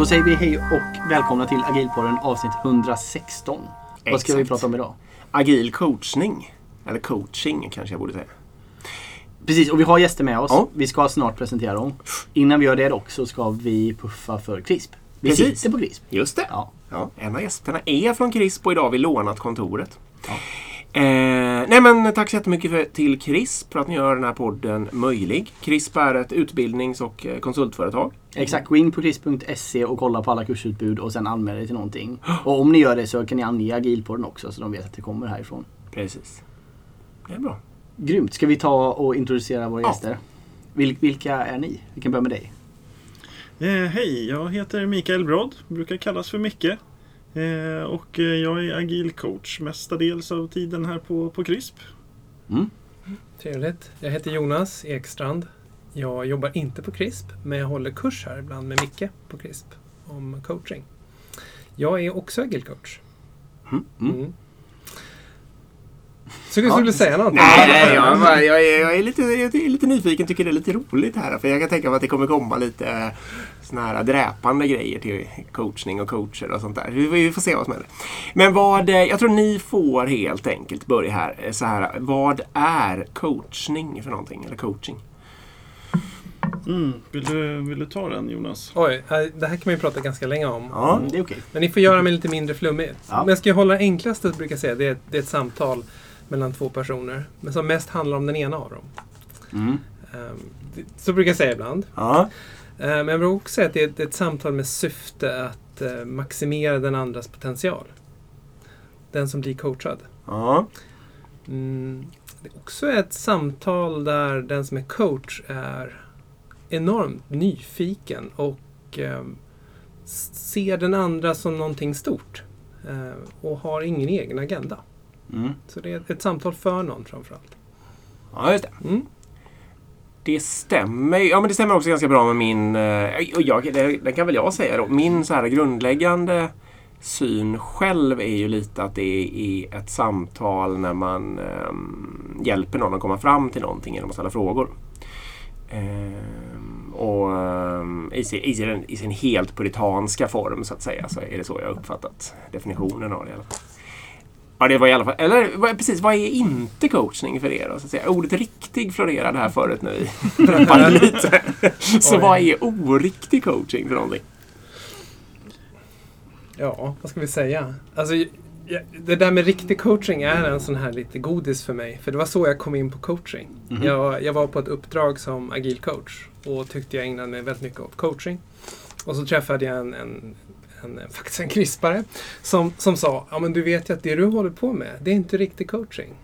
Då säger vi hej och välkomna till Agilpodden avsnitt 116. Vad ska vi Exakt. prata om idag? Agil coachning. Eller coaching kanske jag borde säga. Precis, och vi har gäster med oss. Ja. Vi ska snart presentera dem. Innan vi gör det dock så ska vi puffa för CRISP. Vi Precis. sitter på CRISP. Just det. Ja. Ja, en av gästerna är från CRISP och idag har vi lånat kontoret. Ja. Eh, nej men tack så jättemycket för, till CRISP för att ni gör den här podden möjlig. CRISP är ett utbildnings och eh, konsultföretag. Exakt, gå in på CRISP.se och kolla på alla kursutbud och sen anmäl dig till någonting. Och om ni gör det så kan ni ange Agilpodden också så de vet att det kommer härifrån. Precis. Det är bra. Grymt. Ska vi ta och introducera våra Ja. gäster? Vil- vilka är ni? Vi kan börja med dig. Eh, hej, jag heter Mikael Brodd, brukar kallas för Micke. Eh, och eh, jag är agil coach mestadels av tiden här på, på CRISP. Mm. Trevligt. Jag heter Jonas Ekstrand. Jag jobbar inte på CRISP, men jag håller kurs här ibland med Micke på CRISP om coaching. Jag är också agil coach. Mm. Mm. Så du Ja. skulle säga något? Nej, nej jag, är bara- jag, är, jag, är lite, jag är lite nyfiken, tycker det är lite roligt här. För jag kan tänka mig att det kommer komma lite eh, såna här dräpande grejer till coachning och coacher och sånt där. Vi, vi får se vad som händer. Men vad, eh, jag tror ni får helt enkelt börja här. eh, Så här vad är coachning för någonting? Eller coaching? Mm. Vill, du, vill du ta den Jonas? Oj, det här kan man ju prata ganska länge om. Ja. Det är okej. Men ni får göra mig lite mindre flummig. Ja. Men jag ska hålla det enklaste brukar jag säga. Det är, det är ett samtal mellan två personer. Men som mest handlar om den ena av dem. Mm. Ehm, Så brukar jag säga ibland. Ja. Eh, Men jag vill också säga att det är ett, ett samtal med syfte att eh, maximera den andras potential. Den som blir coachad. Ja. Mm. Det är också ett samtal där den som är coach är enormt nyfiken och eh, ser den andra som någonting stort. eh, och har ingen egen agenda. Mm. Så det är ett, samtal för någon framförallt. ja, just det. Mm. Det stämmer, ja, men det stämmer också ganska bra med min, eh, och jag, det, det kan väl jag säga då, min så här grundläggande syn själv är ju lite att det är ett samtal när man ehm, hjälper någon att komma fram till någonting genom att ställa frågor. Ehm, och ehm, i, sin, i, sin, i sin helt puritanska form så att säga så är det så jag uppfattat definitionen av det i alla fall. Ja, det var i alla fall, eller precis, vad är inte coachning för er då? Så att säga? Ordet riktig florerade här förut preppade lite. Så Oj. vad är oriktig coaching för någonting? Ja, vad ska vi säga? Alltså, det där med riktig coaching är en sån här lite godis för mig. För det var så jag kom in på coaching. Mhm. Jag, jag var på ett uppdrag som agil coach och tyckte jag ägnade mig väldigt mycket åt coaching. Och så träffade jag en, en, en faktiskt en krispare som, som sa, ja men du vet ju att det du håller på med, det är inte riktig coaching.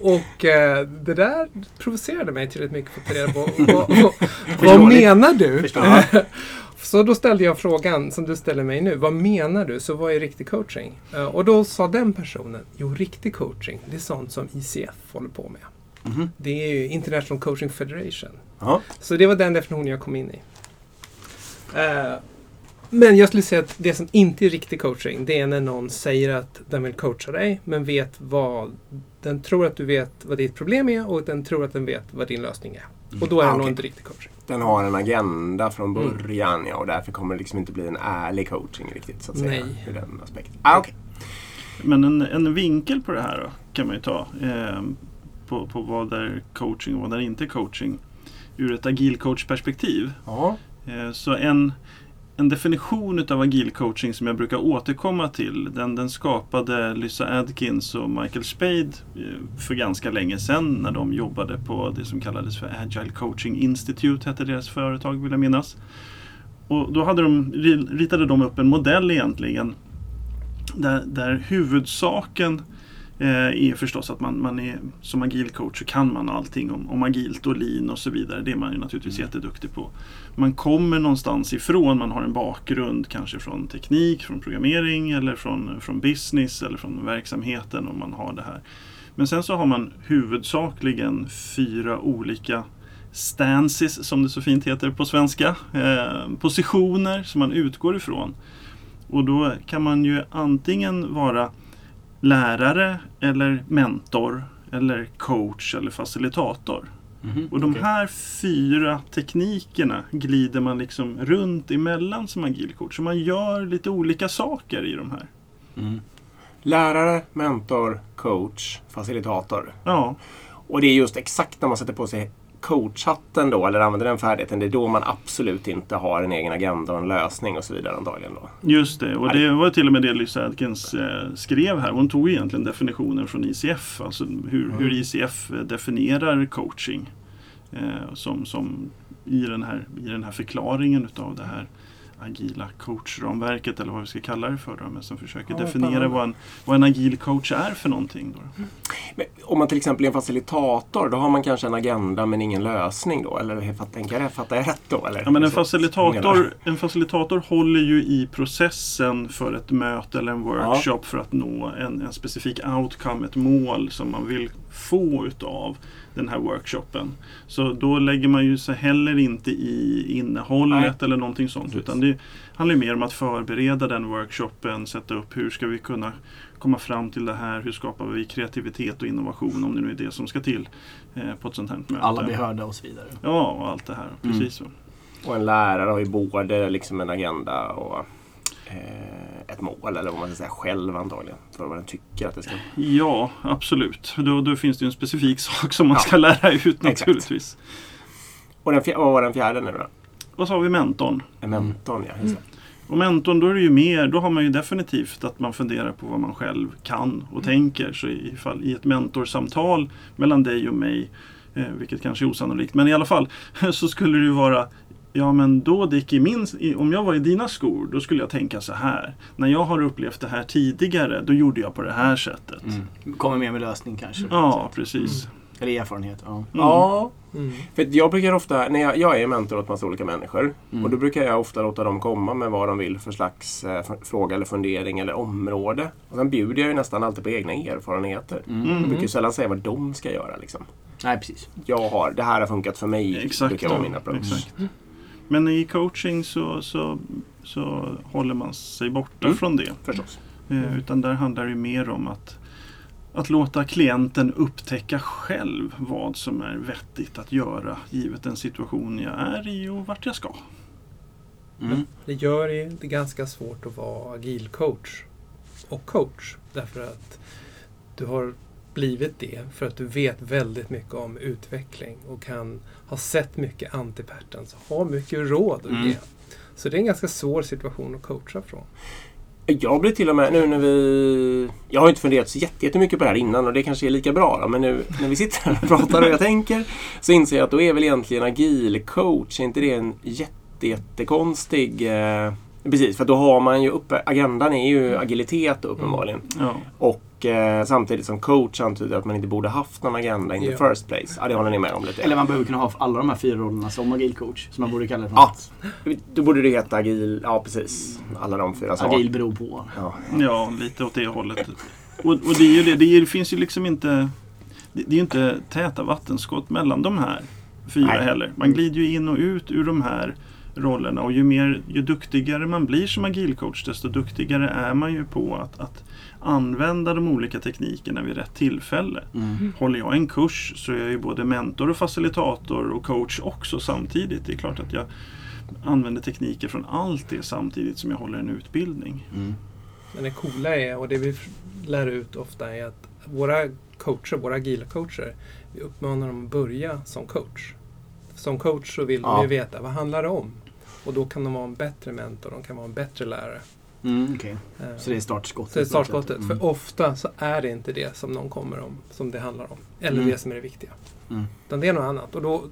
Och eh, det där provocerade mig tillräckligt mycket för att ta reda på vad, vad, vad menar du? Så då ställde jag frågan som du ställer mig nu. Vad menar du? Så vad är riktig coaching? Eh, och då sa den personen, jo riktig coaching, det är sånt som ICF håller på med. Mhm. Det är ju International Coaching Federation. Ja. Så det var den definitionen jag kom in i. Eh, men jag skulle säga att det som inte är riktig coaching, det är när någon säger att den vill coacha dig, men vet vad... Den tror att du vet vad ditt problem är och den tror att den vet vad din lösning är. Och då är Ah, nog okej. inte riktig coaching. Den har en agenda från Mm. början ja, och därför kommer det liksom inte bli en ärlig coaching riktigt. Så att säga, Nej. ur den aspekten. Ah, okej. Men en, en vinkel på det här då, kan man ju ta. Eh, på, på vad är coaching och vad är inte coaching. Ur ett agil coach-perspektiv. Ja. Eh, så en, en definition utav agil coaching som jag brukar återkomma till. Den, den skapade Lyssa Adkins och Michael Spade eh, för ganska länge sedan när de jobbade på det som kallades för Agile Coaching Institute, hette deras företag vill jag minnas. Och då hade de, ritade de upp en modell egentligen där, där huvudsaken eh, är förstås att man, man är som agil coach så kan man allting om, om agilt och lean och så vidare. Det är man ju naturligtvis jätteduktig på. Man kommer någonstans ifrån, man har en bakgrund kanske från teknik, från programmering eller från, från business eller från verksamheten och man har det här. Men sen så har man huvudsakligen fyra olika stances som det så fint heter på svenska. Eh, positioner som man utgår ifrån. Och då kan man ju antingen vara lärare eller mentor eller coach eller facilitator. Mhm, Och de okej. här fyra teknikerna glider man liksom runt emellan som agil coach. Så man gör lite olika saker i de här. Mm. Lärare, mentor, coach, facilitator. Ja, Och det är just exakt när man sätter på sig coachhatten då, eller använder den färdigheten, det är då man absolut inte har en egen agenda och en lösning och så vidare antagligen då. just det. Och det var till och med det Lisa Adkins eh, skrev här. Hon tog egentligen definitionen från ICF. Alltså hur, hur ICF definierar coaching. Eh, som, som i, den här, I den här förklaringen utav det här agila coachramverket eller vad vi ska kalla det för. Då, men som försöker Ja, definiera vad en, vad en agil coach är för någonting. Då. Men om man till exempel är en facilitator, då har man kanske en agenda men ingen lösning då? Eller tänker jag, fattar jag rätt då? Eller? Ja, men en, facilitator, en facilitator håller ju i processen för ett möte eller en workshop för att nå en, en specifik outcome, ett mål som man vill få utav den här workshopen. Så då lägger man ju sig heller inte i innehållet eller någonting sånt. Precis. Utan det handlar ju mer om att förbereda den workshopen, sätta upp hur ska vi kunna komma fram till det här, hur skapar vi kreativitet och innovation om det nu är det som ska till eh, på ett sånt här möte. Alla blir hörda och så vidare. Ja, och allt det här. Mm. Precis så. Och en lärare har ju både liksom en agenda och eh, ett mål, eller vad man ska säga, själv antagligen. För vad den tycker att det ska Ja, absolut. Då, då finns det ju en specifik sak som man Ja. ska lära ut Exakt. naturligtvis. Och den, vad var den fjärde nu då? Så har vi mentorn. En mentorn, ja. Det. Och mentorn, då är det ju mer, då har man ju definitivt att man funderar på vad man själv kan och tänker. Så i, fall, i ett mentorsamtal mellan dig och mig, eh, vilket kanske är osannolikt, men i alla fall, så skulle det ju vara Ja men då Dick, i min, i, om jag var i dina skor, då skulle jag tänka så här. När jag har upplevt det här tidigare, då gjorde jag på det här sättet. Mm. Kommer med med lösning kanske. Ja, precis. Eller erfarenhet. Ja. Ja, Mm. för att jag brukar ofta, när jag, jag är mentor åt massa olika människor. Mm. Och då brukar jag ofta låta dem komma med vad de vill för slags eh, fråga eller fundering eller område. Och sen bjuder jag ju nästan alltid på egna erfarenheter. Mm. Jag brukar ju sällan säga vad de ska göra. Liksom. Nej, precis. Jag har, det här har funkat för mig. Exakt. brukar vara min approach. Exakt. Men i coaching så, så, så håller man sig borta Mm. från det. Förstås. Eh, utan där handlar det mer om att, att låta klienten upptäcka själv vad som är vettigt att göra givet den situation jag är i och vart jag ska. Mm. Det gör ju det ganska svårt att vara agil coach och coach. Därför att du har blivit det för att du vet väldigt mycket om utveckling och kan ha sett mycket antipatterns och har mycket råd att Mm. ge. Så det är en ganska svår situation att coacha från. Jag blir till och med, nu när vi... Jag har inte funderat så jätte- jättemycket på det här innan och det kanske är lika bra. Då, men nu när vi sitter här och pratar och jag tänker så inser jag att då är väl egentligen agil coach, är inte det en jätte, jättekonstig... Eh, precis, för då har man ju uppe... Agendan är ju agilitet uppenbarligen. Ja, Och eh, samtidigt som coach antyder att man inte borde haft någon agenda in the Ja. first place. Ja, det håller ni med om lite. Eller man behöver kunna ha alla de här fyra rollerna som agil coach. Som man borde kalla det för Ja. något. Då borde det heta agil... Ja, precis. Alla de fyra sakerna. Agil beror på. Ja. ja lite åt det hållet. Och, och det, är ju det, det, är, det finns ju liksom inte det, det är ju inte täta vattenskott mellan de här fyra Nej. heller. Man glider ju in och ut ur de här rollerna och ju, mer, ju duktigare man blir som agilcoach desto duktigare är man ju på att, att använda de olika teknikerna vid rätt tillfälle. Mm. Håller jag en kurs så är jag ju både mentor och facilitator och coach också samtidigt. Det är klart att jag använder tekniker från allt det samtidigt som jag håller en utbildning. Mm. Men det coola är, och det vi lär ut ofta är att våra coacher, våra agila coacher, vi uppmanar dem att börja som coach. Som coach så vill Ja. de ju veta vad handlar det om? Och då kan de vara en bättre mentor, de kan vara en bättre lärare. Mm, okej. Eh, Så det är startskottet? så det är startskottet. Mm. För ofta så är det inte det som någon kommer om, som det handlar om. Eller Mm. det som är det viktiga. Mm. Utan det är något annat. Och då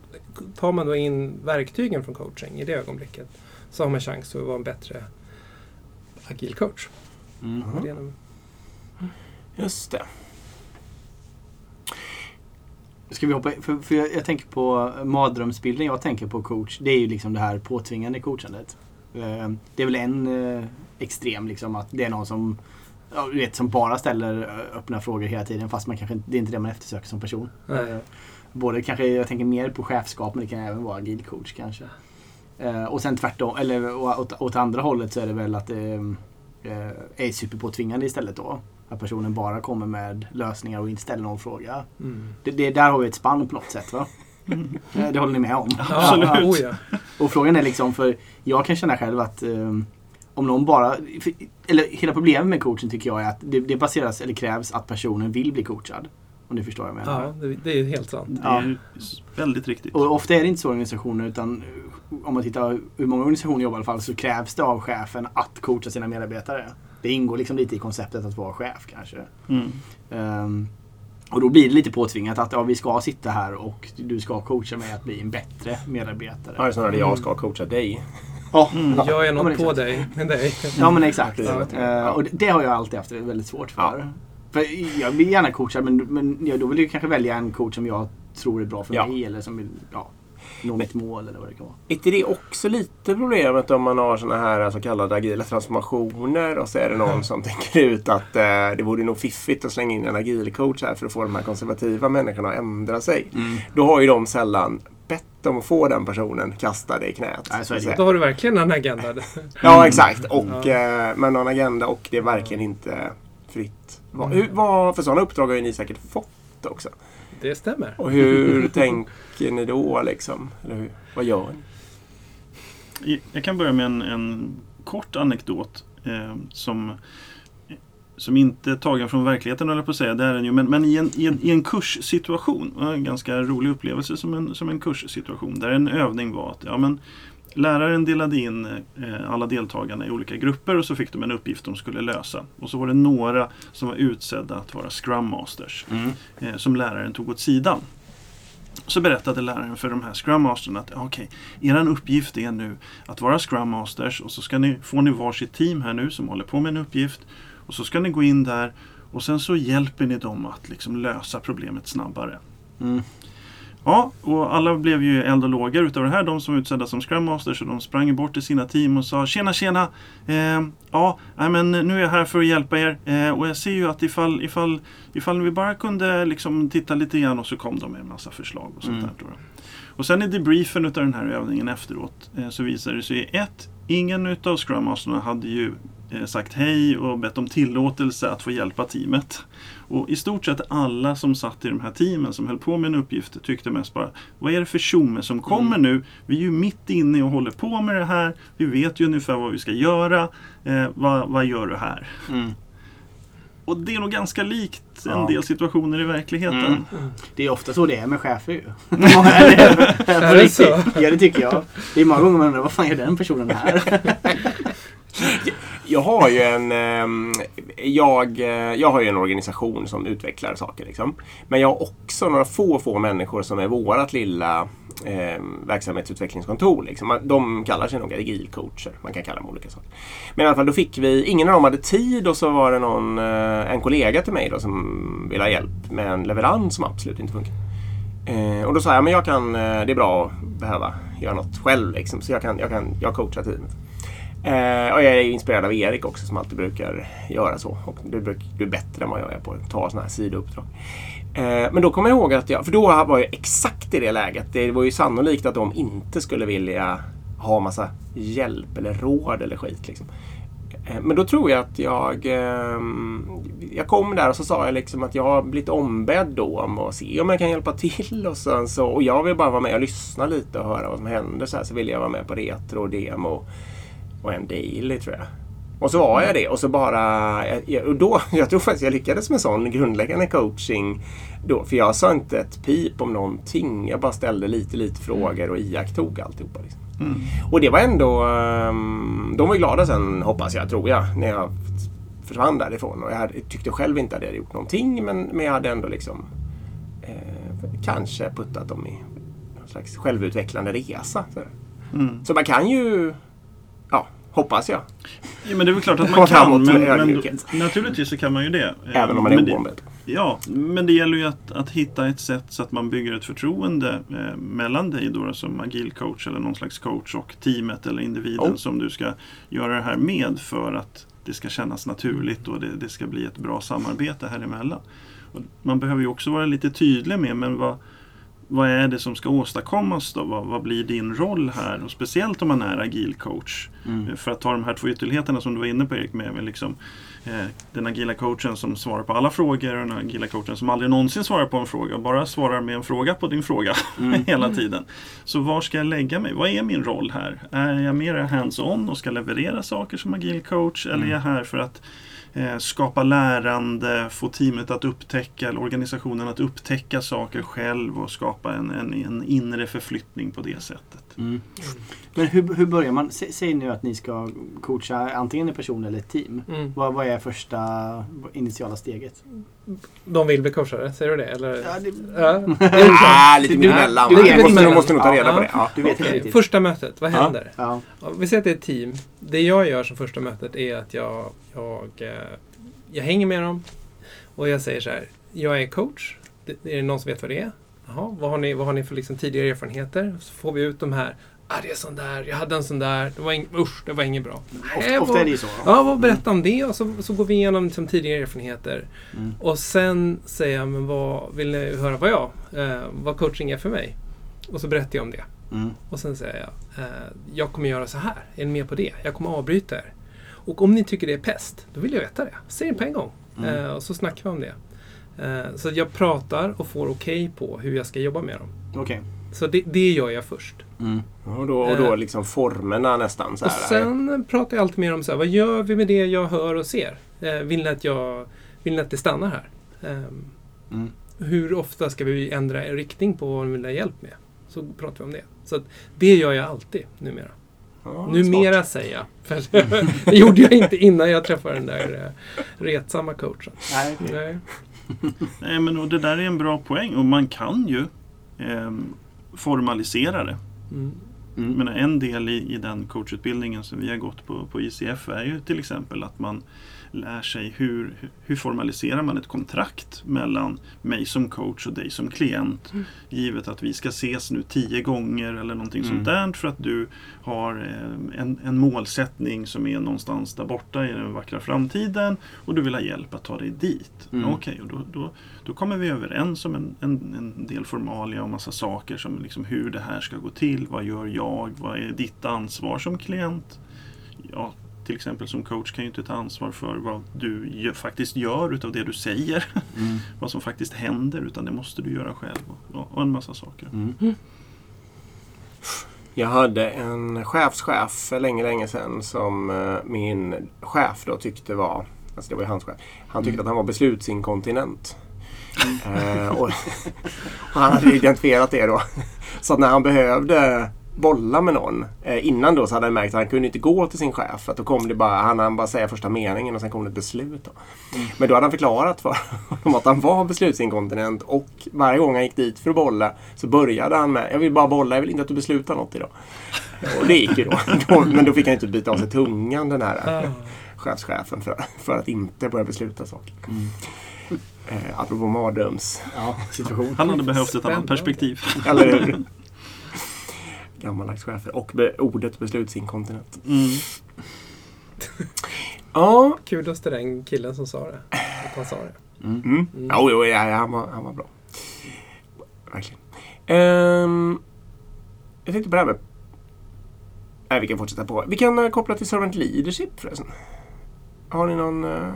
tar man då in verktygen från coaching i det ögonblicket. Så har man chans att vara en bättre agil coach. Mm. Nog- Just det. Ska vi hoppa för, för jag, jag tänker på mardrömsbilden jag tänker på coach. Det är ju liksom det här påtvingande coachandet. Eh, Det är väl en eh, extrem liksom att det är någon som ja, du vet, som bara ställer eh, öppna frågor hela tiden fast man kanske det är inte det man eftersöker som person. Nej. Både kanske, jag tänker mer på chefskap men det kan även vara agil coach kanske. Eh, Och sen tvärtom, eller åt, åt andra hållet så är det väl att det eh, är superpåtvingande istället då. Att personen bara kommer med lösningar och inte ställer någon fråga. Mm. Det, det, där har vi ett spann på något sätt va? Eh, Det håller ni med om? Absolut. Ja, oh, ja. Och frågan är liksom, för jag kan känna själv att eh, om någon bara... För, eller hela problemet med coachen tycker jag är att det, det baseras, eller krävs, att personen vill bli coachad. Om ni förstår vad jag menar. ja, det, det är helt sant. Det Ja. är väldigt riktigt. Och ofta är det inte så i organisationer utan om man tittar hur många organisationer jobbar i alla fall så krävs det av chefen att coacha sina medarbetare. Det ingår liksom lite i konceptet att vara chef kanske. Mm. Ehm, och då blir det lite påtvingat att ja, vi ska sitta här och du ska coacha mig att bli en bättre medarbetare. Ja, snarare jag ska coacha dig. Ja, Mm. ja, Jag är ja, men något på exakt. dig, med dig. Ja men exakt. Ja. Eh, och det, det har jag alltid haft väldigt svårt för. Ja. För jag vill gärna coacha men, men ja, då vill jag kanske välja en coach som jag tror är bra för Ja. mig eller som ja, nå mitt mål eller vad det kan vara. Är inte det också lite problemet om man har såna här så kallade agila transformationer och så är det någon som tänker ut att eh, det vore nog fiffigt att slänga in en agil coach här för att få de här konservativa människorna att ändra sig. Då har ju de sällan bett om att få den personen kastad i knät. Nej, så är det. att säga. Då har du verkligen en agenda. Ja, exakt. Och, eh, med någon agenda och det är verkligen inte fritt. Vad, hur, vad, för sådana uppdrag har ju ni säkert fått också. Det stämmer. Och hur tänker ni då liksom? Eller hur, vad gör ni? Jag kan börja med en, en kort anekdot eh, som, som inte är tagen från verkligheten, höll jag på att säga. Det är den ju, men, men i, en, i, en, i en kurssituation, en ganska rolig upplevelse som en, som en kurssituation, där en övning var att ja, men, läraren delade in eh, alla deltagarna i olika grupper och så fick de en uppgift de skulle lösa. Och så var det några som var utsedda att vara Scrum Masters, eh, som läraren tog åt sidan. Så berättade läraren för de här Scrum Masters att okej, er uppgift är nu att vara Scrum Masters och så ska ni, får ni varsitt team här nu som håller på med en uppgift. Och så ska ni gå in där och sen så hjälper ni dem att liksom lösa problemet snabbare. Mm. Ja, och alla blev ju eld och lågor utav det här. De som var utsedda som Scrum Masters och de sprang bort till sina team och sa Tjena tjena! Eh, ja, men nu är jag här för att hjälpa er eh, och jag ser ju att ifall, ifall, ifall vi bara kunde liksom titta lite grann och så kom de med en massa förslag och sånt Mm. där. Och sen i debriefen utav den här övningen efteråt eh, så visade det sig ett, ingen utav Scrum Masterna hade ju sagt hej och bett om tillåtelse att få hjälpa teamet. Och i stort sett alla som satt i de här teamen som höll på med en uppgift tyckte mest bara Vad är det för tjomme som kommer nu? Vi är ju mitt inne och håller på med det här. Vi vet ju ungefär vad vi ska göra. Eh, vad, vad gör du här? Mm. Och det är nog ganska likt en Ja. del situationer i verkligheten. Mm. Det är ofta så det är med chefer ju. Är det, så? Ja det tycker jag. Det är många gånger man undrar vad fan gör den personen här? Jag har ju en, ehm, jag, eh, jag har ju en organisation som utvecklar saker. Liksom. Men jag har också några få, få människor som är vårat lilla eh, verksamhetsutvecklingskontor. Liksom. De kallar sig nog agilcoacher. Man kan kalla dem olika saker. Men i alla fall, då fick vi, ingen av dem hade tid och så var det någon, eh, en kollega till mig då, som ville ha hjälp med en leverans som absolut inte funkar. Eh, och då sa jag, men jag kan, eh, det är bra att behöva göra något själv. Liksom, så jag kan, jag kan jag coachar teamet. Eh, och jag är inspirerad av Erik också som alltid brukar göra så. Och du, bruk, du är bättre än vad jag är på att ta sådana här sidouppdrag. Eh, men då kommer jag ihåg att jag, för då var jag exakt i det läget. Det var ju sannolikt att de inte skulle vilja ha massa hjälp eller råd eller skit. Liksom. Eh, Men då tror jag att jag, ehm, jag kom där och så sa jag liksom att jag har blivit ombedd då om att se om jag kan hjälpa till. Och, sen så, och jag vill bara vara med och lyssna lite och höra vad som händer. Så, här, så ville jag vara med på retro och demo och en daily tror jag. Och så var jag det och så bara... Och då, jag tror faktiskt jag lyckades med sån grundläggande coaching då. För jag sa inte ett pip om någonting. Jag bara ställde lite, lite frågor och iakttog alltihopa. Liksom. Mm. Och det var ändå... ehm, de var glada sen, hoppas jag, tror jag, när jag försvann därifrån. Och jag hade, tyckte själv inte att jag hade gjort någonting, men, men jag hade ändå liksom eh, kanske puttat dem i någon slags självutvecklande resa. Så, Mm. så man kan ju, ja, hoppas jag, Ja, men det är väl klart att man kan. Men, men naturligtvis så kan man ju det. även om man är det- oombedd. Ja, men det gäller ju att, att hitta ett sätt så att man bygger ett förtroende eh, mellan dig då som agil coach eller någon slags coach och teamet eller individen Oh. som du ska göra det här med för att det ska kännas naturligt och det, det ska bli ett bra samarbete här emellan. Och man behöver ju också vara lite tydlig med men vad, vad är det som ska åstadkommas då? Vad, vad blir din roll här? Och speciellt om man är agil coach. Mm. För att ta de här två ytterligheterna som du var inne på Erik, med, med liksom, eh, den agila coachen som svarar på alla frågor och den agila coachen som aldrig någonsin svarar på en fråga och bara svarar med en fråga på din fråga Mm. hela tiden. Så var ska jag lägga mig? Vad är min roll här? Är jag mer hands-on och ska leverera saker som agil coach eller är jag här för att eh, Eh, skapa lärande, få teamet att upptäcka eller organisationen att upptäcka saker själv och skapa en, en, en inre förflyttning på det sättet. Mm. Men hur, hur börjar man? Sä, säg nu att ni ska coacha antingen en person eller ett team. Mm. Vad, vad är första initiala steget? De vill bli coachade, säger du det? Eller? Ja, det, Ja. Ah, lite mittemellan. du Du måste, du måste nog ta reda Ja, på det. Ja. du vet riktigt. Första mötet, vad Ja. händer? Ja. Ja, vi säger att det är ett team. Det jag gör som första mötet är att jag, jag, eh, jag hänger med dem och jag säger så här. Jag är coach. Det- Är det någon som vet vad det är? Jaha, vad har ni, vad har ni för liksom tidigare erfarenheter? Så får vi ut de här. Ah, det är sån där. Jag hade en sån där. Det var ing, usch, det var inget bra. Ofta, ofta vad- är det ju så. Ja, vad berätta om det och så, så går vi igenom liksom, tidigare erfarenheter. Mm. Och sen säger jag, men vad vill ni höra vad jag, eh, vad coaching är för mig? Och så berättar jag om det. Mm. Och sen säger jag, eh, jag kommer göra så här. Är ni med på det? Jag kommer avbryta er. Och om ni tycker det är pest, då vill jag veta det. Säg det på en gång. Mm. Eh, och så snackar vi om det. Eh, så jag pratar och får okej på hur jag ska jobba med dem. Okej. Så det, det gör jag först. Mm. Och då, och då liksom formerna nästan. Så Och här. sen pratar jag alltid mer om så här, vad gör vi med det jag hör och ser? Eh, vill, ni att jag, vill ni att det stannar här? Ehm, Mm. hur ofta ska vi ändra riktning på vad vi vill ha hjälp med? Så pratar vi om det. Så det gör jag alltid numera. Ja, numera smart. säger jag. För det gjorde jag inte innan jag träffade den där eh, retsamma coachen. Nej. Nej. Nej, men och det där är en bra poäng och man kan ju ehm, formalisera det. Mm. Mm. menar, en del i, i den coachutbildningen som vi har gått på, på ICF är ju till exempel att man lär sig hur, hur formaliserar man ett kontrakt mellan mig som coach och dig som klient. Mm. Givet att vi ska ses nu tio gånger eller någonting Mm. sånt där för att du har eh, en, en målsättning som är någonstans där borta i den vackra framtiden och du vill ha hjälp att ta dig dit. Mm. Okej, och då, då, då kommer vi överens om en, en, en del formalia och massa saker som liksom hur det här ska gå till. Vad gör jag? Vad är ditt ansvar som klient? Ja, till exempel som coach kan ju inte ta ansvar för vad du gö- faktiskt gör utav det du säger. Mm. vad som faktiskt händer utan det måste du göra själv och, och en massa saker. Mm. Jag hade en chefschef för länge, länge sedan som eh, min chef då tyckte var, alltså det var ju hans chef, han tyckte att han var beslutsinkontinent. Eh, och, och han hade identifierat det då. Så att när han behövde bolla med någon eh, innan då så hade han märkt att han kunde inte gå till sin chef. För att då kom det bara, han hann bara säga första meningen och sen kom det ett beslut. Då. Men då hade han förklarat för honom att han var beslutsinkontinent och varje gång han gick dit för att bolla så började han med Jag vill bara bolla, jag vill inte att du beslutar något idag. Och det gick ju då. då men då fick han inte byta av sig tungan den här Ah. chefschefen för, för att inte börja besluta saker. Mm. Eh, apropå mardröms. Ja, situation. Han hade behövt ett annat perspektiv. Eller hur? Gammaldags chefer. Och be, ordet beslutsinkontinent. Mm. Ja. Kudos till den killen som sa det. Att han sa det. Mm. Mm. Jo, jo ja, ja, han, var, han var bra. Verkligen. Ehm, jag tänkte på det här med... Nej, vi kan fortsätta på. Vi kan uh, koppla till servant leadership förresten. Har ni någon uh,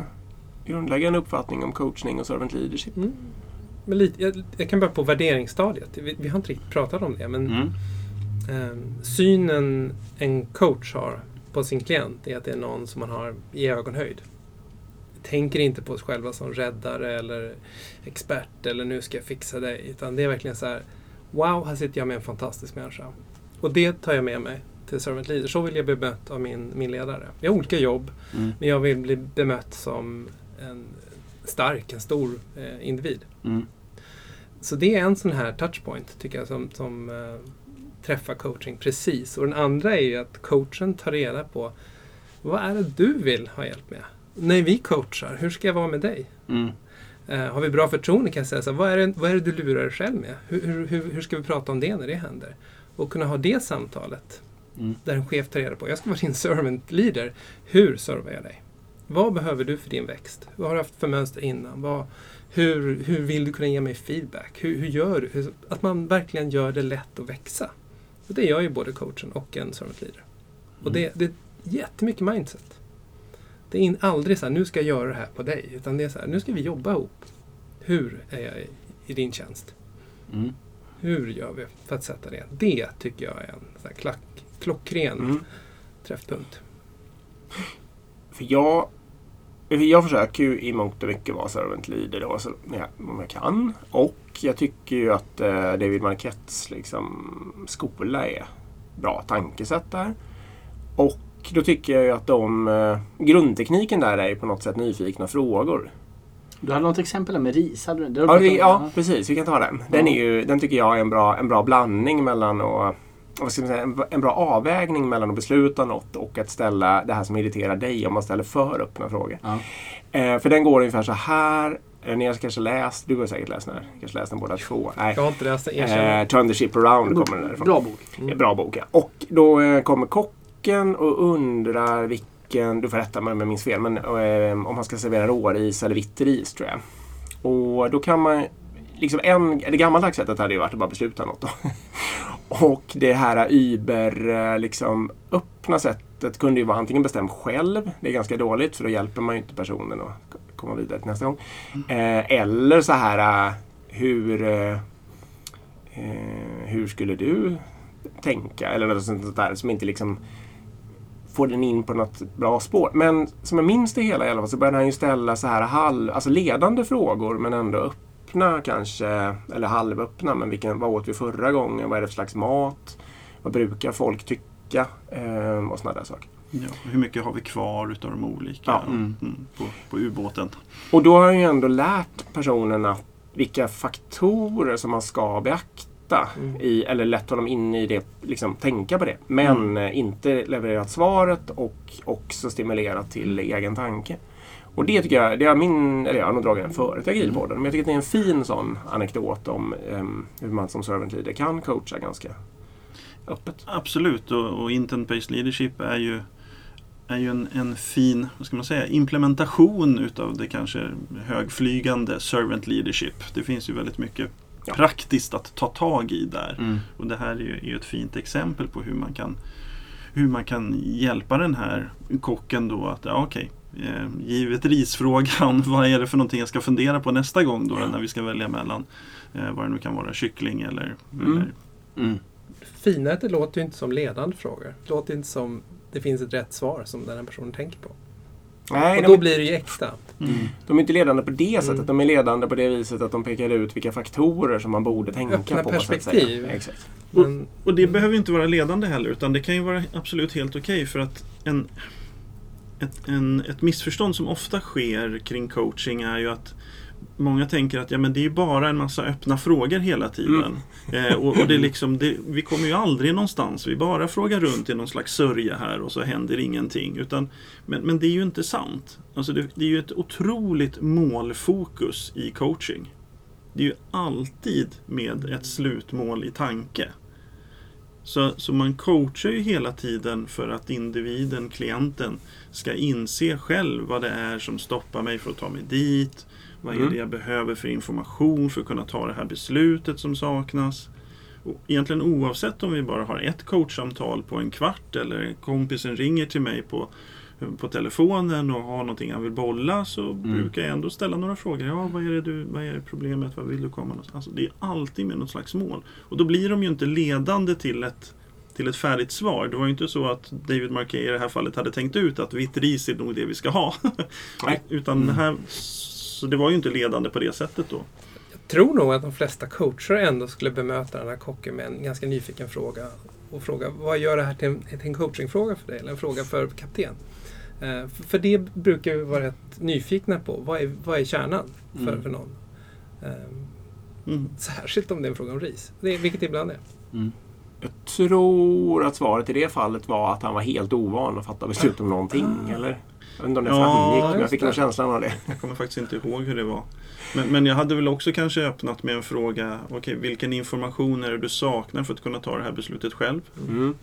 grundläggande uppfattning om coachning och servant leadership? Mm. Men lite, jag, jag kan börja på värderingsstadiet. Vi, vi har inte riktigt pratat om det. Men Mm. Synen en coach har på sin klient är att det är någon som man har i ögonhöjd. Tänker inte på sig själva som räddare eller expert eller nu ska jag fixa dig. Utan det är verkligen så här Wow, här sitter jag med en fantastisk människa. Och det tar jag med mig till servant leader. Så vill jag bli bemött av min, min ledare. Vi har olika jobb. Mm. Men jag vill bli bemött som en stark, en stor eh, individ. Mm. Så det är en sån här touchpoint tycker jag som, som eh, träffar coaching precis. Och den andra är ju att coachen tar reda på vad är det du vill ha hjälp med? När vi coachar, hur ska jag vara med dig? Mm. Eh, har vi bra förtroende kan jag säga så här, vad, är det, vad är det du lurar dig själv med? Hur, hur, hur, hur ska vi prata om det när det händer? Och kunna ha det samtalet Mm. där en chef tar reda på, jag ska vara din servant leader, hur servar jag dig? Vad behöver du för din växt? Vad har du haft för mönster innan? Vad, hur, hur vill du kunna ge mig feedback? Hur, hur gör du? Hur, att man verkligen gör det lätt att växa. Och det gör ju både coachen och en servant leader. Och det, det är jättemycket mindset. Det är in, aldrig så här, nu ska jag göra det här på dig. Utan det är så här, nu ska vi jobba ihop. Hur är jag i, i din tjänst? Mm. Hur gör vi för att sätta det? Det tycker jag är en så här klack, klockren Mm. träffpunkt. För jag, jag försöker ju i mångt och mycket vara servant leader då, så, ja, om jag kan. Och jag tycker ju att eh, David Marquettes liksom, skola är bra tankesätt där. Och då tycker jag ju att de, eh, grundtekniken där är ju på något sätt nyfikna frågor. Du hade något exempel där med ris? Hade du, Ja, vi, ja, precis. Vi kan ta den. Den, är ju, den tycker jag är en bra, en bra blandning mellan att vad ska man säga, en, en bra avvägning mellan att besluta något och att ställa det här som irriterar dig om man ställer för öppna frågor. Ja. Eh, för den går ungefär så här. Ni har kanske läst, du har säkert läst den här. Kanske läst den båda två. Nej. Jag har inte läst erkänner. Eh, Turn the ship around kommer den därifrån. Bra bok. Mm. Bra bok ja. Och då eh, kommer kocken och undrar vilken, du får rätta mig om jag minns fel, men eh, om han ska servera råris eller vitt ris tror jag. Och då kan man, liksom en, det gammaldags sättet hade ju varit att bara besluta något. Då. och det här Uber, eh, liksom öppna sättet kunde ju vara antingen bestäm själv, det är ganska dåligt för då hjälper man ju inte personen att komma vidare till nästa gång. Eh, eller så här, eh, hur, eh, eh, hur skulle du tänka? Eller något sånt där som inte liksom får den in på något bra spår. Men som jag minns det hela i alla fall så började han ju ställa så här halv, alltså ledande frågor men ändå öppna kanske, eller halvöppna. Men vilken, vad åt vi förra gången? Vad är det för slags mat? Vad brukar folk tycka? Ehm, och sådana där saker. Ja, hur mycket har vi kvar utav de olika Ja. mm. på, på ubåten? Och då har han ju ändå lärt personen att vilka faktorer som man ska beakta. Mm. I, eller lett honom in i det, liksom tänka på det. Men eh, inte levererat svaret och också stimulerat till egen tanke. Och det tycker jag, det har min, eller jag har nog dragit den förut i Agilpodden, men jag tycker att det är en fin sån anekdot om em, hur man som servant leader kan coacha ganska öppet. Absolut, och, och intent-based leadership är ju, är ju en, en fin vad ska man säga, implementation utav det kanske högflygande servant leadership. Det finns ju väldigt mycket Ja. praktiskt att ta tag i där. Mm. Och det här är ju, är ju ett fint exempel på hur man kan hur man kan hjälpa den här kocken då att, ja okej, eh, givet risfrågan, vad är det för någonting jag ska fundera på nästa gång då när vi ska välja mellan eh, vad det nu kan vara, kyckling eller, Mm. eller Mm. Finätet låter ju inte som ledande frågor. Det låter inte som det finns ett rätt svar som den här personen tänker på. Nej, Och de, då blir det ju äkta. mm. de är inte ledande på det Mm. sättet. De är ledande på det viset att de pekar ut vilka faktorer som man borde tänka Öppna på. så att säga. perspektiv. Exakt. Men, Och det behöver ju inte vara ledande heller utan det kan ju vara absolut helt okej för att en, ett, en, ett missförstånd som ofta sker kring coaching är ju att Många tänker att ja, men det är bara en massa öppna frågor hela tiden. Eh, och, och det är liksom, det, vi kommer ju aldrig någonstans. Vi bara frågar runt i någon slags sörja här och så händer ingenting. Utan, men, men det är ju inte sant. Alltså det, det är ju ett otroligt målfokus i coaching. Det är ju alltid med ett slutmål i tanke. Så, så man coachar ju hela tiden för att individen, klienten, ska inse själv vad det är som stoppar mig för att ta mig dit. Vad är Mm. det jag behöver för information för att kunna ta det här beslutet som saknas. Och egentligen oavsett om vi bara har ett coachsamtal på en kvart eller kompisen ringer till mig på, på telefonen och har någonting han vill bolla så brukar jag ändå ställa några frågor. Ja, vad är det du, vad är problemet? Vad vill du komma någonstans? Alltså, det är alltid med något slags mål. Och då blir de ju inte ledande till ett, till ett färdigt svar. Det var ju inte så att David Marquet i det här fallet hade tänkt ut att vitt ris är nog det vi ska ha. Utan det här, så det var ju inte ledande på det sättet då. jag tror nog att de flesta coacher ändå skulle bemöta den här kocken med en ganska nyfiken fråga. Och fråga vad gör det här till en, till en coachingfråga för dig? Eller en fråga för kapten? Eh, för, för det brukar vi vara rätt nyfikna på. Vad är, vad är kärnan för, Mm. för någon? Eh, Mm. särskilt om det är en fråga om ris. Det, vilket det ibland är. Mm. Jag tror att svaret i det fallet var att han var helt ovan att fatta beslut om någonting. Eller? Inte om det Ja, framgick, men jag fick det. känslan av det. Jag kommer faktiskt inte ihåg hur det var. Men, men jag hade väl också kanske öppnat med en fråga. Okej, vilken information är det du saknar för att kunna ta det här beslutet själv? Mm.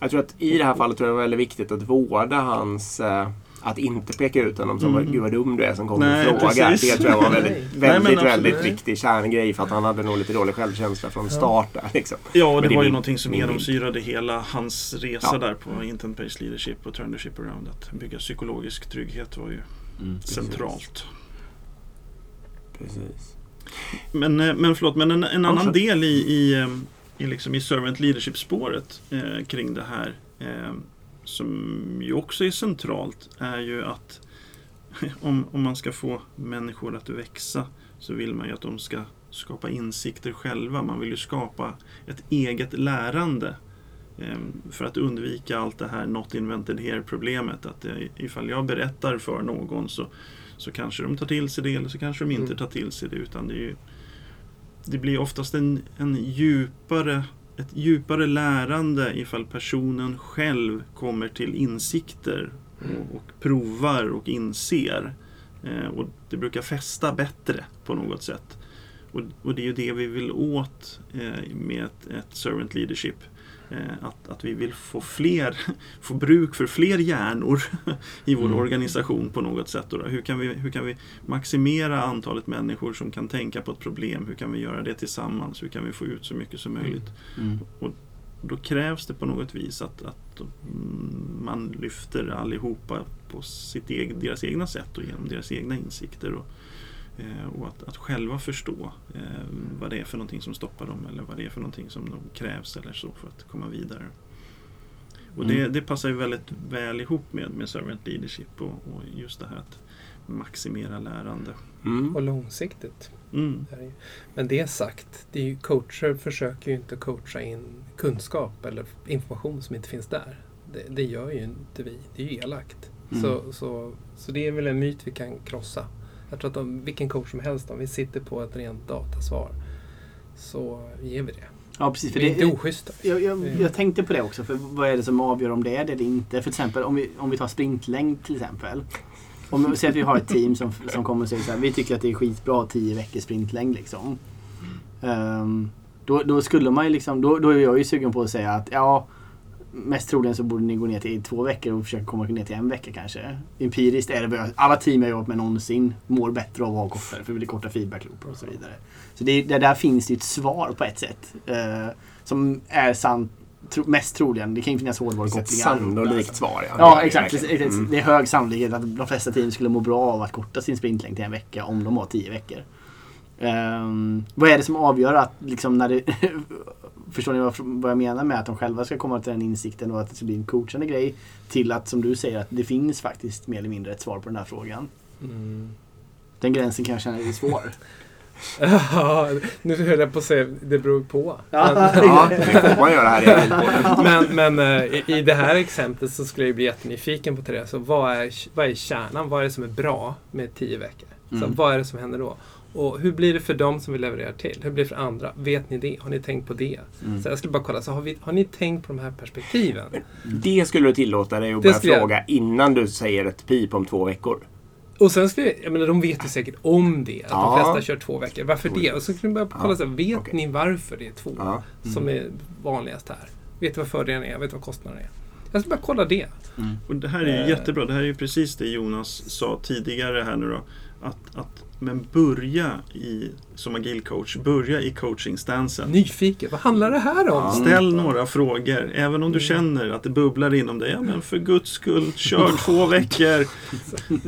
Jag tror att i det här fallet tror jag det var väldigt viktigt att vårda hans, eh, att inte peka ut honom som Mm. gud vad dum du är som kommer Nej, och frågar. precis. Det tror jag var väldigt, Nej. Nej, väldigt, väldigt viktig kärngrej för att han hade nog lite dålig självkänsla från start där. Liksom. Ja, och det det var ju min- någonting som genomsyrade hela hans resa Ja. där på Intent Based Leadership och Turn the Ship Around. Att bygga psykologisk trygghet var ju Mm. centralt. Precis. Men, eh, men förlåt, men en, en annan del i, i, eh, i, liksom i servant leadership-spåret eh, kring det här eh, som ju också är centralt är ju att om, om man ska få människor att växa så vill man ju att de ska skapa insikter själva. Man vill ju skapa ett eget lärande eh, för att undvika allt det här not invented here-problemet. Att eh, ifall jag berättar för någon så så kanske de tar till sig det eller så kanske de inte Mm. tar till sig det. Utan det, är ju, det blir oftast en, en djupare, ett djupare lärande ifall personen själv kommer till insikter och, och provar och inser. Eh, och det brukar fästa bättre på något sätt. Och, och det är ju det vi vill åt eh, med ett, ett servant leadership. Eh, att, att vi vill få fler, få bruk för fler hjärnor i vår Mm. organisation på något sätt. Hur, kan vi, hur kan vi maximera antalet människor som kan tänka på ett problem? Hur kan vi göra det tillsammans? Hur kan vi få ut så mycket som möjligt? Mm. Då krävs det på något vis att, att mm, man lyfter allihopa på sitt egen, deras egna sätt och genom deras egna insikter. Och, och att, att själva förstå eh, vad det är för någonting som stoppar dem eller vad det är för någonting som de krävs eller så för att komma vidare. Och det, Mm. det passar ju väldigt väl ihop med, med servant leadership och, och just det här att maximera lärande. Mm. Och långsiktigt. Mm. Det Men det sagt, det är ju, coacher försöker ju inte coacha in kunskap eller information som inte finns där. Det, det gör ju inte vi. Det är ju elakt. Mm. Så, så, så det är väl en myt vi kan krossa. Jag tror att om vilken coach som helst, om vi sitter på ett rent datasvar, så ger vi det. Ja, precis. För vi är det, inte oschyssta. jag, jag, jag tänkte på det också. För vad är det som avgör om det är det eller inte? För till exempel om vi, om vi tar sprintlängd till exempel. Om vi säger att vi har ett team som, som kommer och säger så här. Vi tycker att det är skitbra 10 veckors sprintlängd liksom. Ehm, då, då skulle man ju liksom, då, då är jag ju sugen på att säga att ja, mest troligen så borde ni gå ner till två veckor och försöka komma ner till en vecka kanske. Empiriskt är det väl- alla team jag jobbat med någonsin mår bättre av att ha kortare, för det blir korta feedbackloopar och så vidare. Så det, det där finns det ju ett svar på ett sätt. eh, som är sant, tro, mest troligen. Det kan ju finnas Ett hårdvarukopplingar. sannolikt svar. Ja, exakt. verkligen. Precis. Mm. Det är hög sannolikhet att de flesta team skulle må bra av att korta sin sprintlängd till en vecka om de har tio veckor. Ehm, vad är det som avgör att liksom när det... förstår ni vad, jag menar med att de själva ska komma till den insikten och att det ska bli en coachande grej till att som du säger att det finns faktiskt mer eller mindre ett svar på den här frågan. Mm. Den gränsen kan jag känna är svår. Ja, nu höll jag på att säga det beror på. Ja. Men, Ja, det får man göra här i men, men eh, i, i det här exemplet så skulle jag bli jättenyfiken på Therese. Så vad, är, vad är kärnan? Vad är det som är bra med tio veckor? Så Mm. vad är det som händer då? Och hur blir det för dem som vi levererar till? Hur blir det för andra? Vet ni det? Har ni tänkt på det? Mm. Så jag skulle bara kolla, så har, vi, har ni tänkt på de här perspektiven? Det skulle du tillåta dig att Det börja skulle jag- fråga innan du säger ett pip om två veckor. Och sen skulle jag, jag menar, de vet ju säkert om det. Att Ja. de flesta kör två veckor. Varför det? Och så skulle man börja kolla, Ja. så här, vet Okej. ni varför det är två? Ja. Som är vanligast här. Vet du vad fördelarna är? Vet du vad kostnaderna är? Jag ska bara kolla det. Och det här är ju Eh. jättebra. Det här är ju precis det Jonas sa tidigare här nu då. Att, att, men börja i, som agil coach, börja i coachingstansen. Nyfiken. Vad handlar det här om? Ställ några frågor. Även om du känner att det bubblar inom dig. Ja, men för guds skull, kör två veckor.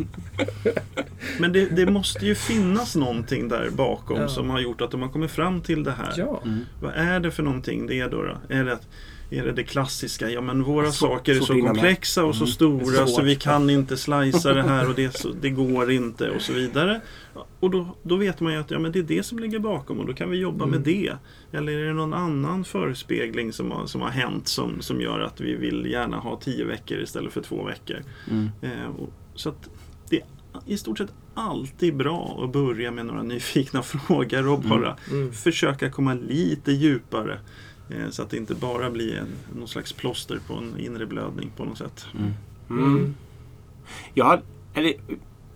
Men det, det måste ju finnas någonting där bakom Ja. som har gjort att de har kommit fram till det här. Ja. Mm. Vad är det för någonting det då? då? Är, det, att- är det det klassiska? Ja men våra Svårt- saker är så med. komplexa och så Mm. stora så vi kan inte slicea det här och det, så, det går inte och så vidare. Och då, då vet man ju att ja, men det är det som ligger bakom och då kan vi jobba med Mm. det. Eller är det någon annan förespegling som har, som har hänt som, som gör att vi vill gärna ha tio veckor istället för två veckor. Mm. Eh, och, så att det är i stort sett alltid bra att börja med några nyfikna frågor och bara Mm. försöka komma lite djupare. Eh, så att det inte bara blir en, någon slags plåster på en inre blödning på något sätt. Mm. Mm. Jag har, eller,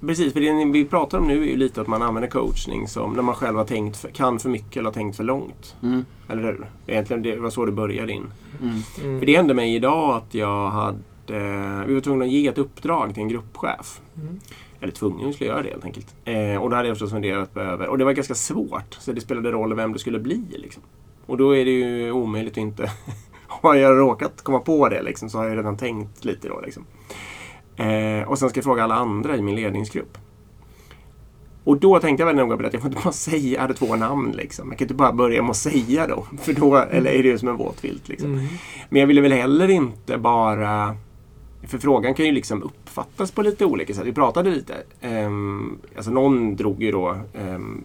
precis, för det vi pratar om nu är ju lite att man använder coachning som när man själv har tänkt för, kan för mycket eller har tänkt för långt. Mm. Eller hur? Egentligen det var så det började in. Mm. Mm. För det hände mig idag att jag hade vi var tvungna att ge ett uppdrag till en gruppchef. Mm. Eller tvungen, skulle göra det helt enkelt. Eh, och då hade jag förstås funderat över, och det var ganska svårt. Så det spelade roll vem det skulle bli. Liksom. Och då är det ju omöjligt att inte... har jag råkat komma på det liksom, så har jag redan tänkt lite då. Liksom. Eh, och sen ska jag fråga alla andra i min ledningsgrupp. Och då tänkte jag väl noga på det att jag får inte bara säga, jag hade två namn liksom. Jag kan inte bara börja med att säga då. För då eller är det ju som en våt filt liksom. Mm. Men jag ville väl heller inte bara... För frågan kan ju liksom uppfattas på lite olika sätt. Vi pratade lite. Um, alltså någon drog ju då um,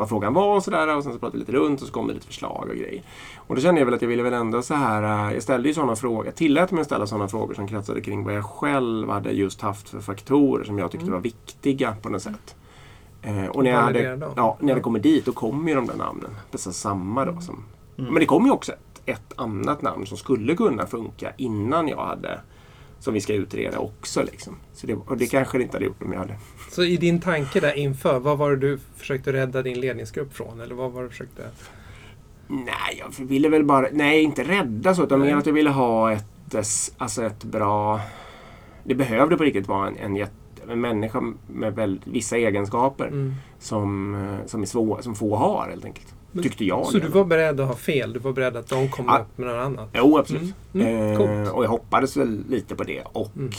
vad frågan var och sådär och sen så pratade vi lite runt och så kom det lite förslag och grejer. Och då kände jag väl att jag ville väl ändå så här, uh, jag ställde ju sådana frågor, jag tillät mig att ställa sådana frågor som kretsade kring vad jag själv hade just haft för faktorer som jag tyckte Mm. var viktiga på något sätt. Eh, och när jag, hade, ja, när Ja. jag kommer dit då kommer ju de där namnen. Precis samma då. Som, Mm. Men det kom ju också ett, ett annat namn som skulle kunna funka innan jag hade som vi ska utreda också. Liksom. Så det, och det kanske det inte hade gjort om jag hade... Så i din tanke där inför, vad var det du försökte rädda din ledningsgrupp från? Eller vad var det du försökte... Nej, jag ville väl bara... Nej, inte rädda så. Utan mer att jag ville ha ett, eh, alltså ett bra... Det behövde på riktigt vara en, en, jätte, en människa med väl, vissa egenskaper Mm. som, eh, som, är svår, som få har helt enkelt. Tyckte jag. Så du var beredd att ha fel? Du var beredd att de kom Ja. upp med något annat? Jo, absolut. Mm. Mm. Eh, och jag hoppades väl lite på det. Och Mm.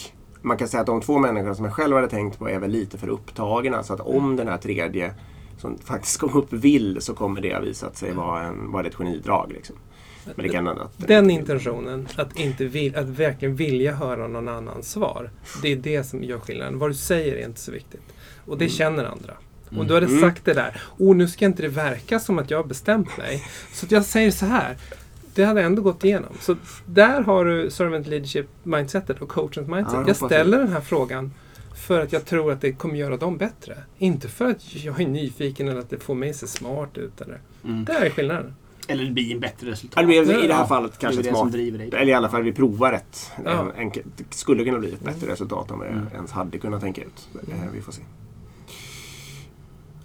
man kan säga att de två människorna som jag själv hade tänkt på är väl lite för upptagna. Så att Mm. om den här tredje som faktiskt kom upp vill så kommer det ha visat sig vara, en, vara ett genidrag. Liksom. Men det kan att... Den intentionen, att, inte vil, att verkligen vilja höra någon annans svar. Det är det som gör skillnaden. Vad du säger är inte så viktigt. Och det känner andra. Om du hade Mm. sagt det där, oh nu ska inte det verka som att jag har bestämt mig. Så att jag säger så här. Det hade ändå gått igenom. Så där har du servant leadership mindsetet och coachens mindset. Ja, jag ställer den här frågan för att jag tror att det kommer göra dem bättre. Inte för att jag är nyfiken eller att det får mig att se smart ut. Eller. Mm. Det här är skillnaden. Eller det blir en bättre resultat. Det blir I det här Ja. fallet det är kanske det som smart. driver dig. Eller i alla fall vi provar ett. Ja. En, en, det skulle kunna bli ett bättre resultat än vad jag Mm. ens hade kunnat tänka ut. Eh, vi får se.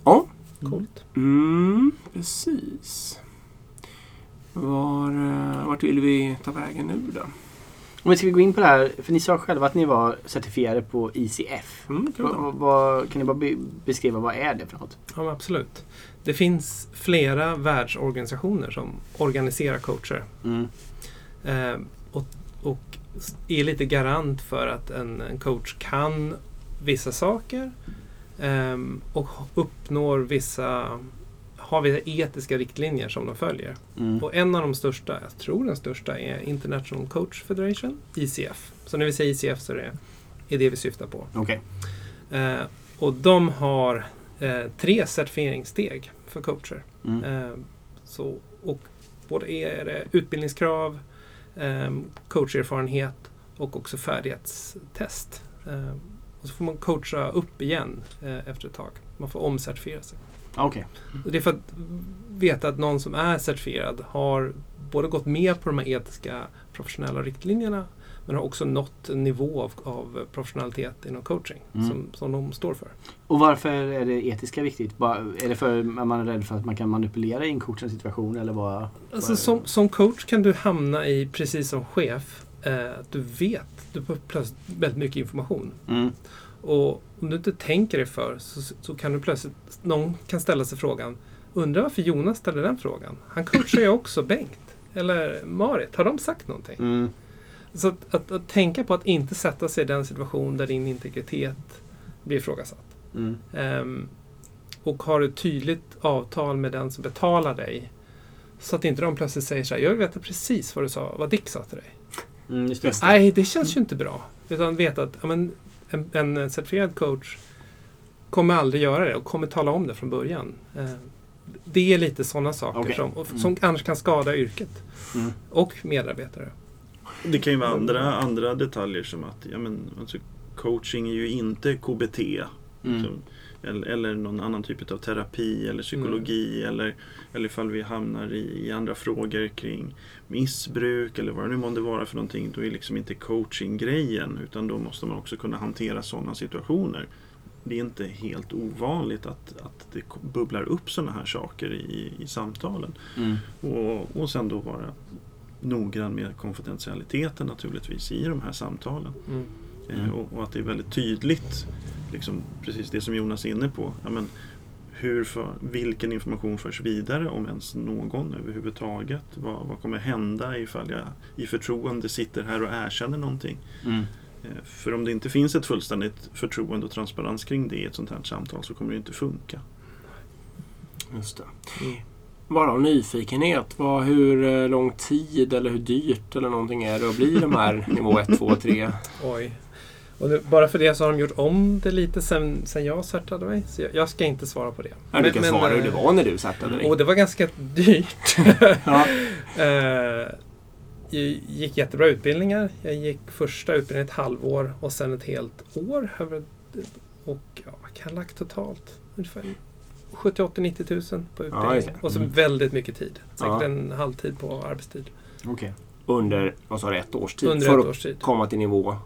Ja, Coolt. mm, precis. Var, eh, vart vill vi ta vägen nu då? Om vi ska gå in på det här, för ni sa själva att ni var certifierade på ICF. Mm, vad, vad, kan ni bara be, beskriva vad är det för något? Ja, absolut. Det finns flera världsorganisationer som organiserar coacher. Mm. Eh, och, och är lite garant för att en, en coach kan vissa saker eh, och uppnår vissa har vissa etiska riktlinjer som de följer. Mm. Och en av de största, jag tror den största, är International Coach Federation, ICF. Så när vi säger ICF så är det, är det vi syftar på. Okej. Eh, och de har eh, tre certifieringssteg för coacher. Mm. Eh, så, och både är det utbildningskrav, eh, coacherfarenhet och också färdighetstest. Eh, och så får man coacha upp igen eh, efter ett tag. Man får omcertifiera sig. Okej. Och det är för att veta att någon som är certifierad har både gått med på de här etiska professionella riktlinjerna men har också nått en nivå av, av professionalitet inom coaching Mm. som, som de står för. Och varför är det etiska viktigt? Bara, är det för att man är rädd för att man kan manipulera i en coachens situation? Eller vad? Alltså, som, som coach kan du hamna i, precis som chef, att du vet, du får plötsligt väldigt mycket information. Mm. Och om du inte tänker dig för så, så kan du plötsligt, någon kan ställa sig frågan, undrar varför Jonas ställer den frågan? Han coachar ju också Bengt. Eller Marit, har de sagt någonting? Mm. Så att, att, att tänka på att inte sätta sig i den situation där din integritet blir ifrågasatt. Mm. Ehm, och har ett tydligt avtal med den som betalar dig. Så att inte de plötsligt säger så här, jag vet precis vad du sa, vad Dick sa till dig. Mm, just det. Nej, det känns ju inte bra. Utan veta att ja, men, en, en certifierad coach kommer aldrig göra det och kommer tala om det från början. Ehm, det är lite sådana saker Okej. som, Mm. som annars kan skada yrket Mm. och medarbetare. Det kan ju vara andra, andra detaljer som att ja, men, alltså, coaching är ju inte KBT. Mm. Eller, eller någon annan typ av terapi eller psykologi eller, eller ifall vi hamnar i, i andra frågor kring missbruk eller vad det nu månde vara för någonting. Då är liksom inte coaching grejen utan då måste man också kunna hantera sådana situationer. Det är inte helt ovanligt att, att det bubblar upp sådana här saker i, i samtalen. Mm. Och, och sen då vara noggrann med konfidentialiteten naturligtvis i de här samtalen. Mm. Mm. Och, och att det är väldigt tydligt, liksom, precis det som Jonas är inne på. Ja, men, hur för, vilken information förs vidare om ens någon överhuvudtaget? Vad, vad kommer hända ifall jag i förtroende sitter här och erkänner någonting? Mm. Eh, För om det inte finns ett fullständigt förtroende och transparens kring det i ett sånt här samtal så kommer det inte funka. Just det. Mm. Bara av nyfikenhet, vad, hur eh, lång tid eller hur dyrt eller någonting är det att bli de här nivå 1, 2, 3? Oj. Och nu, bara för det så har de gjort om det lite sen, sen jag startade mig. Så jag, jag ska inte svara på det. Ja, du kan svara hur det eh, var när du startade dig. Och det var ganska dyrt. Ja. Eh, jag gick jättebra utbildningar. Jag gick första utbildningen ett halvår och sen ett helt år. Och ja, vad kan jag lagt totalt? Ungefär 78-90 tusen på Ja, utbildningen. just det. och så Mm. väldigt mycket tid. Säkert Ja. en halvtid på arbetstid. Okej. Under, vad sa du, ett års tid? Under för ett att års tid. komma till nivå?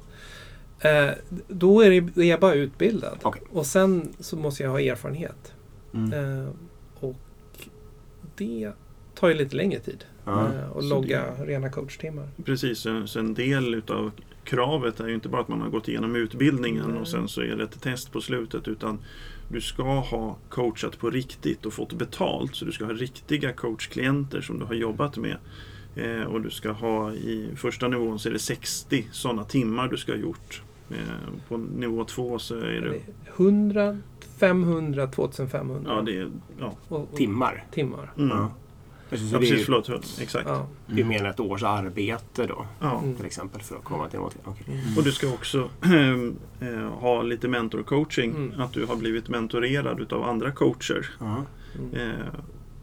Eh, då är, det, är jag bara utbildad. Okej. Och sen så måste jag ha erfarenhet. Mm. Eh, och det tar ju lite längre tid. Ja. Eh, och Så logga rena coachtimmar. Precis, så, så en del utav kravet är ju inte bara att man har gått igenom utbildningen Nej. och sen så är det ett test på slutet utan du ska ha coachat på riktigt och fått betalt. Så du ska ha riktiga coachklienter som du har jobbat med. Eh, och du ska ha i första nivån så är det 60 sådana timmar du ska ha gjort. Eh, på nivå två så är det, Det är 100, 500, 2500. ja, det är, ja. och, och, Timmar? timmar. Mm. Ja. Ja, precis, ju- förlåt. Exakt. Ja. det är mer än ett års arbete då, Ja. Mm. till exempel, för att komma till något. Okej. Mm. Och du ska också eh, ha lite mentorcoaching. Mm. Att du har blivit mentorerad utav andra coacher. Mm. Eh,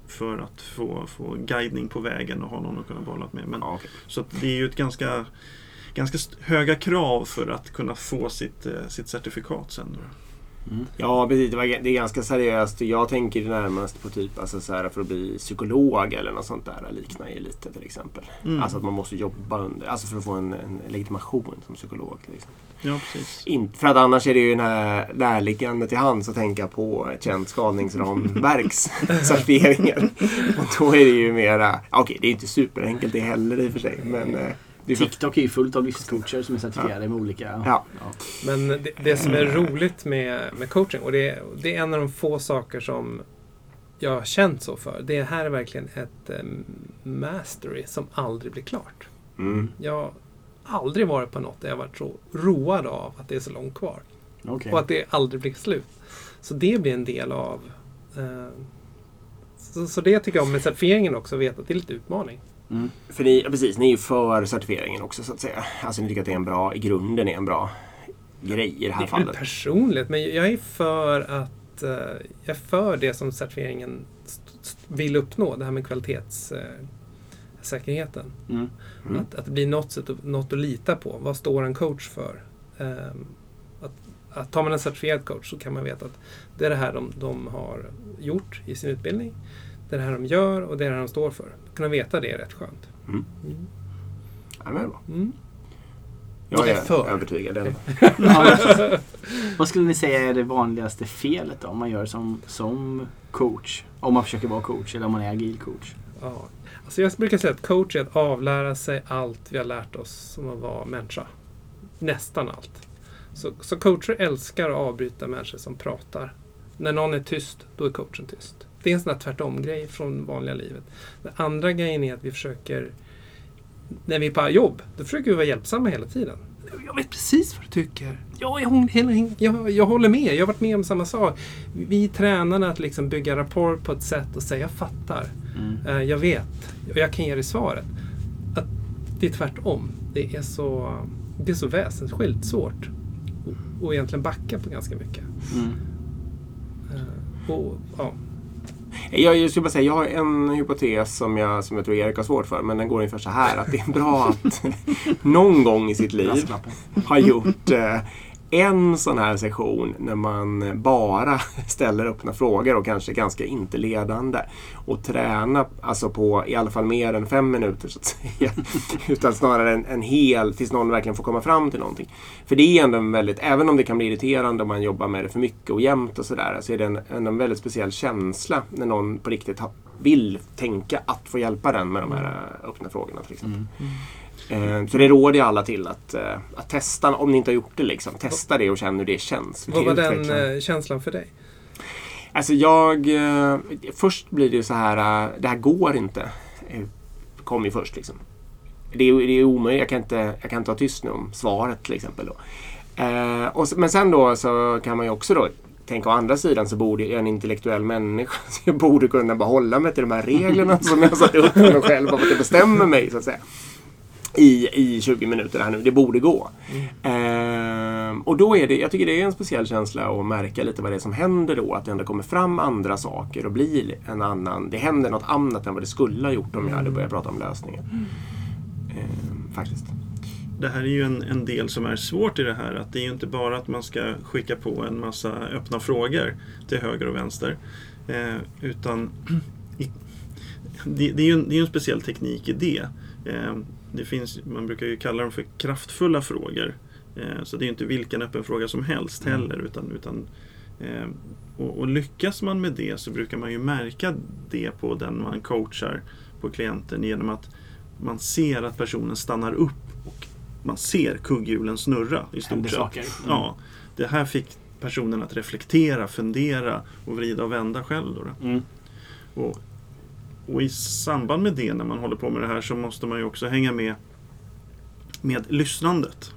för att få, få guidning på vägen och ha någon att kunna bolla med. Men, Ja, okej. Så att det är ju ett ganska, ganska höga krav för att kunna få sitt, eh, sitt certifikat sen. Då. Mm. Ja, precis. Det, det är ganska seriöst. Jag tänker närmast på typ alltså så här, för att bli psykolog eller något sånt där liknar ju lite till exempel. Mm. Alltså att man måste jobba under, alltså för att få en, en legitimation som psykolog. Till exempel. Ja, precis. Inte, för att annars är det ju närliggande till hands att tänka på ett känt skalningsramverks certifieringar. Och då är det ju mera, okej det är inte superenkelt det heller i och för sig. Men TikTok är ju fullt av livscoacher som är certifierade med olika... ja. Men det, det som är roligt med, med coaching, och det, det är en av de få saker som jag har känt så för. Det här är verkligen ett eh, mastery som aldrig blir klart. Mm. Jag har aldrig varit på något där jag varit så road av att det är så långt kvar. Okej. Och att det aldrig blir slut. Så det blir en del av... Eh, så, så det tycker jag om med certifieringen också, att veta att det är lite utmaning. Mm. För ni, ja, precis, ni är ju för certifieringen också så att säga. Alltså ni tycker att det är en bra, i grunden är en bra grej i det här Det är fallet. personligt, men jag är för att eh, jag är för det som certifieringen vill uppnå, det här med kvalitetssäkerheten. Mm. Mm. Att, att det blir något, sätt, något att lita på. Vad står en coach för? Att, att tar man en certifierad coach så kan man veta att det är det här de, de har gjort i sin utbildning. Det är det här de gör och det är det här de står för. Kunna veta det är rätt skönt. Mm. Mm. Ja, men bra. Mm. Jag är är övertygad. Ja, Vad skulle ni säga är det vanligaste felet då, om man gör som, som coach? Om man försöker vara coach eller om man är agil coach? Ja. Alltså jag brukar säga att coach är att avlära sig allt vi har lärt oss som att vara människa. Nästan allt. Så, så coacher älskar att avbryta människor som pratar. När någon är tyst, då är coachen tyst. Det är en sån här tvärtom-grej från vanliga livet. Den andra grejen är att vi försöker, när vi är på jobb, då försöker vi vara hjälpsamma hela tiden. Jag vet precis vad du tycker. Ja, jag, jag, jag, jag håller med. Jag har varit med om samma sak. Vi tränar att liksom bygga rapport på ett sätt och säga jag fattar. Mm. Eh, Jag vet och jag kan ge dig svaret. Att det är tvärtom. Det är så, det är så väsensskilt svårt. Och, och egentligen backa på ganska mycket. Mm. Eh, Och, ja. Jag, jag skulle bara säga, jag har en hypotes som jag, som jag tror Erik har svårt för. Men den går ungefär så här. Att det är bra att någon gång i sitt liv har gjort eh, en sån här session när man bara ställer öppna frågor och kanske ganska inte ledande. Och träna alltså på i alla fall mer än fem minuter så att säga. Utan snarare en, en hel tills någon verkligen får komma fram till någonting. För det är ändå en väldigt, även om det kan bli irriterande om man jobbar med det för mycket och jämt och sådär, så är det en, en, väldigt speciell känsla när någon på riktigt vill tänka att få hjälpa den med de här eh, öppna frågorna till exempel. Mm. mm. Eh, Så det råder jag alla till att, eh, att testa, om ni inte har gjort det liksom. Testa det och känn hur det känns. Vad var den eh, känslan för dig? Alltså jag... Först blir det ju så här, det här går inte. Kom ju först liksom. Det är, det är omöjligt, jag kan, inte, jag kan inte vara tyst nu om svaret till exempel. Då. Och, men sen då så kan man ju också då tänka å andra sidan så borde jag en intellektuell människa så jag borde kunna bara hålla mig till de här reglerna som jag satt upp för mig själv och att jag bestämmer mig så att säga. I, I 20 minuter här nu. Det borde gå. Ehm, och då är det, jag tycker det är en speciell känsla att märka lite vad det är som händer då. Att det ändå kommer fram andra saker och blir en annan, det händer något annat än vad det skulle ha gjort om jag hade börjat prata om lösningen. Ehm, faktiskt. Det här är ju en, en del som är svårt i det här. Att det är ju inte bara att man ska skicka på en massa öppna frågor till höger och vänster. Eh, utan i, det, det är ju en, det är ju en speciell teknik i det. Ehm, det finns, man brukar ju kalla dem för kraftfulla frågor. Eh, så det är inte vilken öppen fråga som helst heller. Utan, utan, eh, och, och lyckas man med det så brukar man ju märka det på den man coachar på klienten genom att man ser att personen stannar upp och man ser kugghjulen snurra i stort sett. saker. Mm. Ja, det här fick personen att reflektera, fundera och vrida och vända själv. Då då. Mm. Och, och i samband med det, när man håller på med det här, så måste man ju också hänga med med lyssnandet.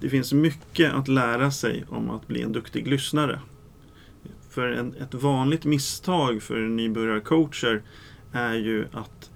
Det finns mycket att lära sig om att bli en duktig lyssnare. För en, ett vanligt misstag för nybörjarcoacher är ju att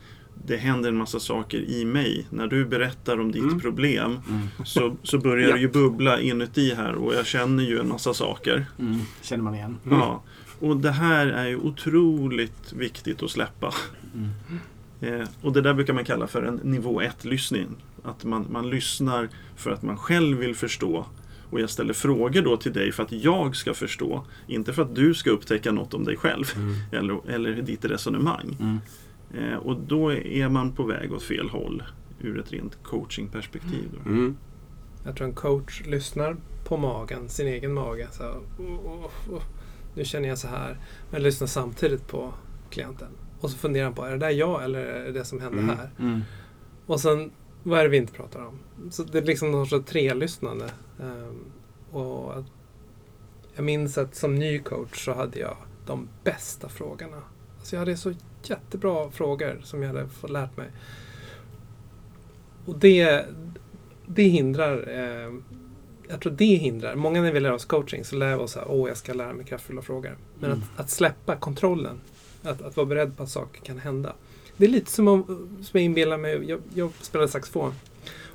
det händer en massa saker i mig. När du berättar om ditt Mm. problem Mm. så, så börjar Ja. det ju bubbla inuti här och jag känner ju en massa saker. Mm. Känner man igen. Ja. Och det här är ju otroligt viktigt att släppa. Mm. Eh, och det där brukar man kalla för en nivå 1-lyssning. Att man, man lyssnar för att man själv vill förstå. Och jag ställer frågor då till dig för att jag ska förstå. Inte för att du ska upptäcka något om dig själv. Eller, eller ditt resonemang. Eh, och då är man på väg åt fel håll. Ur ett rent coachingperspektiv. Mm. Jag tror en coach lyssnar på magen, sin egen mage. Så, oh, oh, oh, nu känner jag så här. Men lyssnar samtidigt på klienten. Och så funderar han på, är det där jag eller är det det som hände Mm. här? Mm. Och sen, vad är det vi inte pratar om? Så det är liksom någon sorts tre-lyssnande. Ehm, och att, jag minns att som ny coach så hade jag de bästa frågorna. Alltså jag hade så jättebra frågor som jag hade fått lärt mig. Och det, det hindrar eh, jag tror det hindrar. Många när vi lär oss coaching så lär vi oss att åh, jag ska lära mig kraftfulla frågor. Men Mm. att, att släppa kontrollen, att, att vara beredd på att saker kan hända. Det är lite som om, som jag inbillar mig, jag, jag spelade saxofon.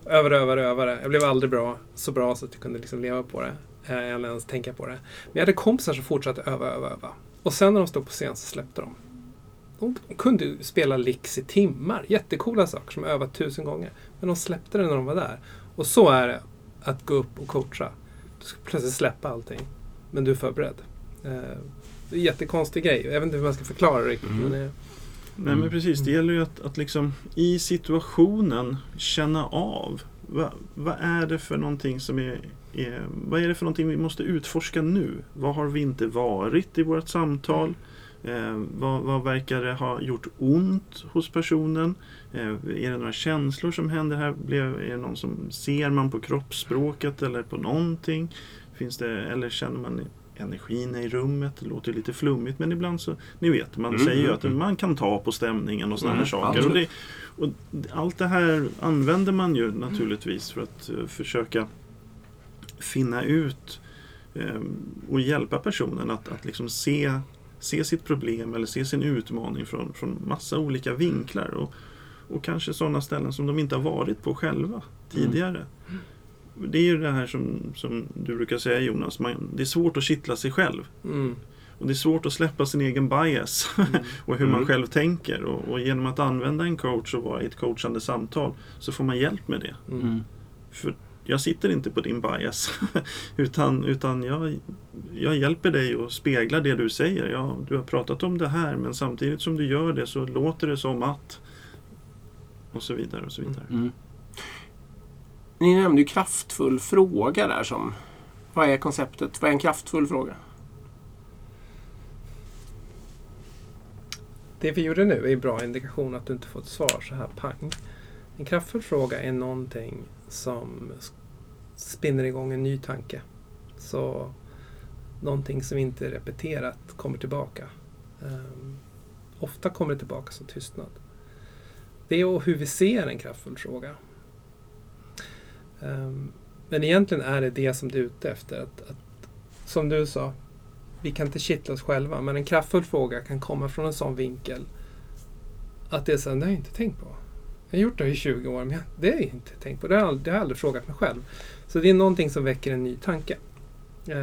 Övade, övade, övade. Jag blev aldrig bra, så bra så att jag kunde liksom leva på det. Eh, eller ens tänka på det. Men jag hade kompisar som fortsatte öva, öva, öva. Och sen när de stod på scen så släppte de. De kunde spela licks i timmar. Jättekola saker som jag övat tusen gånger. Men de släppte det när de var där. Och så är det att gå upp och coacha. Du ska plötsligt släppa allting. Men du är förberedd. Eh, det är en jättekonstig grej. Jag vet inte hur man ska förklara det riktigt. Mm. Men, eh, Nej men precis, det gäller ju att, att liksom i situationen känna av vad, vad är det för någonting som är, är Vad är det för någonting vi måste utforska nu? Vad har vi inte varit i vårt samtal? Eh, vad, vad verkar det ha gjort ont hos personen? Eh, är det några känslor som händer här? Blev, är det någon som ser man på kroppsspråket eller på någonting? Finns det, eller känner man energin i rummet? Det låter lite flummigt men ibland så, ni vet, man Mm, säger ju mm, att mm. man kan ta på stämningen och sådana Mm, här saker. Och det, och allt det här använder man ju naturligtvis för att eh, försöka finna ut eh, och hjälpa personen att, att liksom se, se sitt problem eller se sin utmaning från, från massa olika vinklar. Och, och kanske sådana ställen som de inte har varit på själva tidigare. Det är ju det här som, som du brukar säga Jonas, man, det är svårt att kittla sig själv. mm, Och det är svårt att släppa sin egen bias och hur man Mm. själv tänker. Och, och genom att använda en coach och vara i ett coachande samtal så får man hjälp med det. mm. Mm. För jag sitter inte på din bias. utan utan jag, jag hjälper dig att spegla det du säger. Ja, du har pratat om det här men samtidigt som du gör det så låter det som att... Och så vidare och så vidare. Mm. Ni nämnde ju kraftfull fråga där som... Vad är konceptet? Vad är en kraftfull fråga? det vi gjorde nu är en bra indikation att du inte får ett svar så här pang. En kraftfull fråga är någonting som spinner igång en ny tanke. Så någonting som inte är repeterat kommer tillbaka. Um, ofta kommer det tillbaka som tystnad. Det och hur vi ser en kraftfull fråga. Um, men egentligen är det det som du är ute efter. Att, att, som du sa, vi kan inte kittla oss själva, men en kraftfull fråga kan komma från en sån vinkel att det är så här, det har jag inte tänkt på. Jag har gjort det i 20 år, men jag- det har jag inte tänkt på. Det har jag aldrig, det har jag aldrig frågat mig själv. Så det är någonting som väcker en ny tanke. Eh,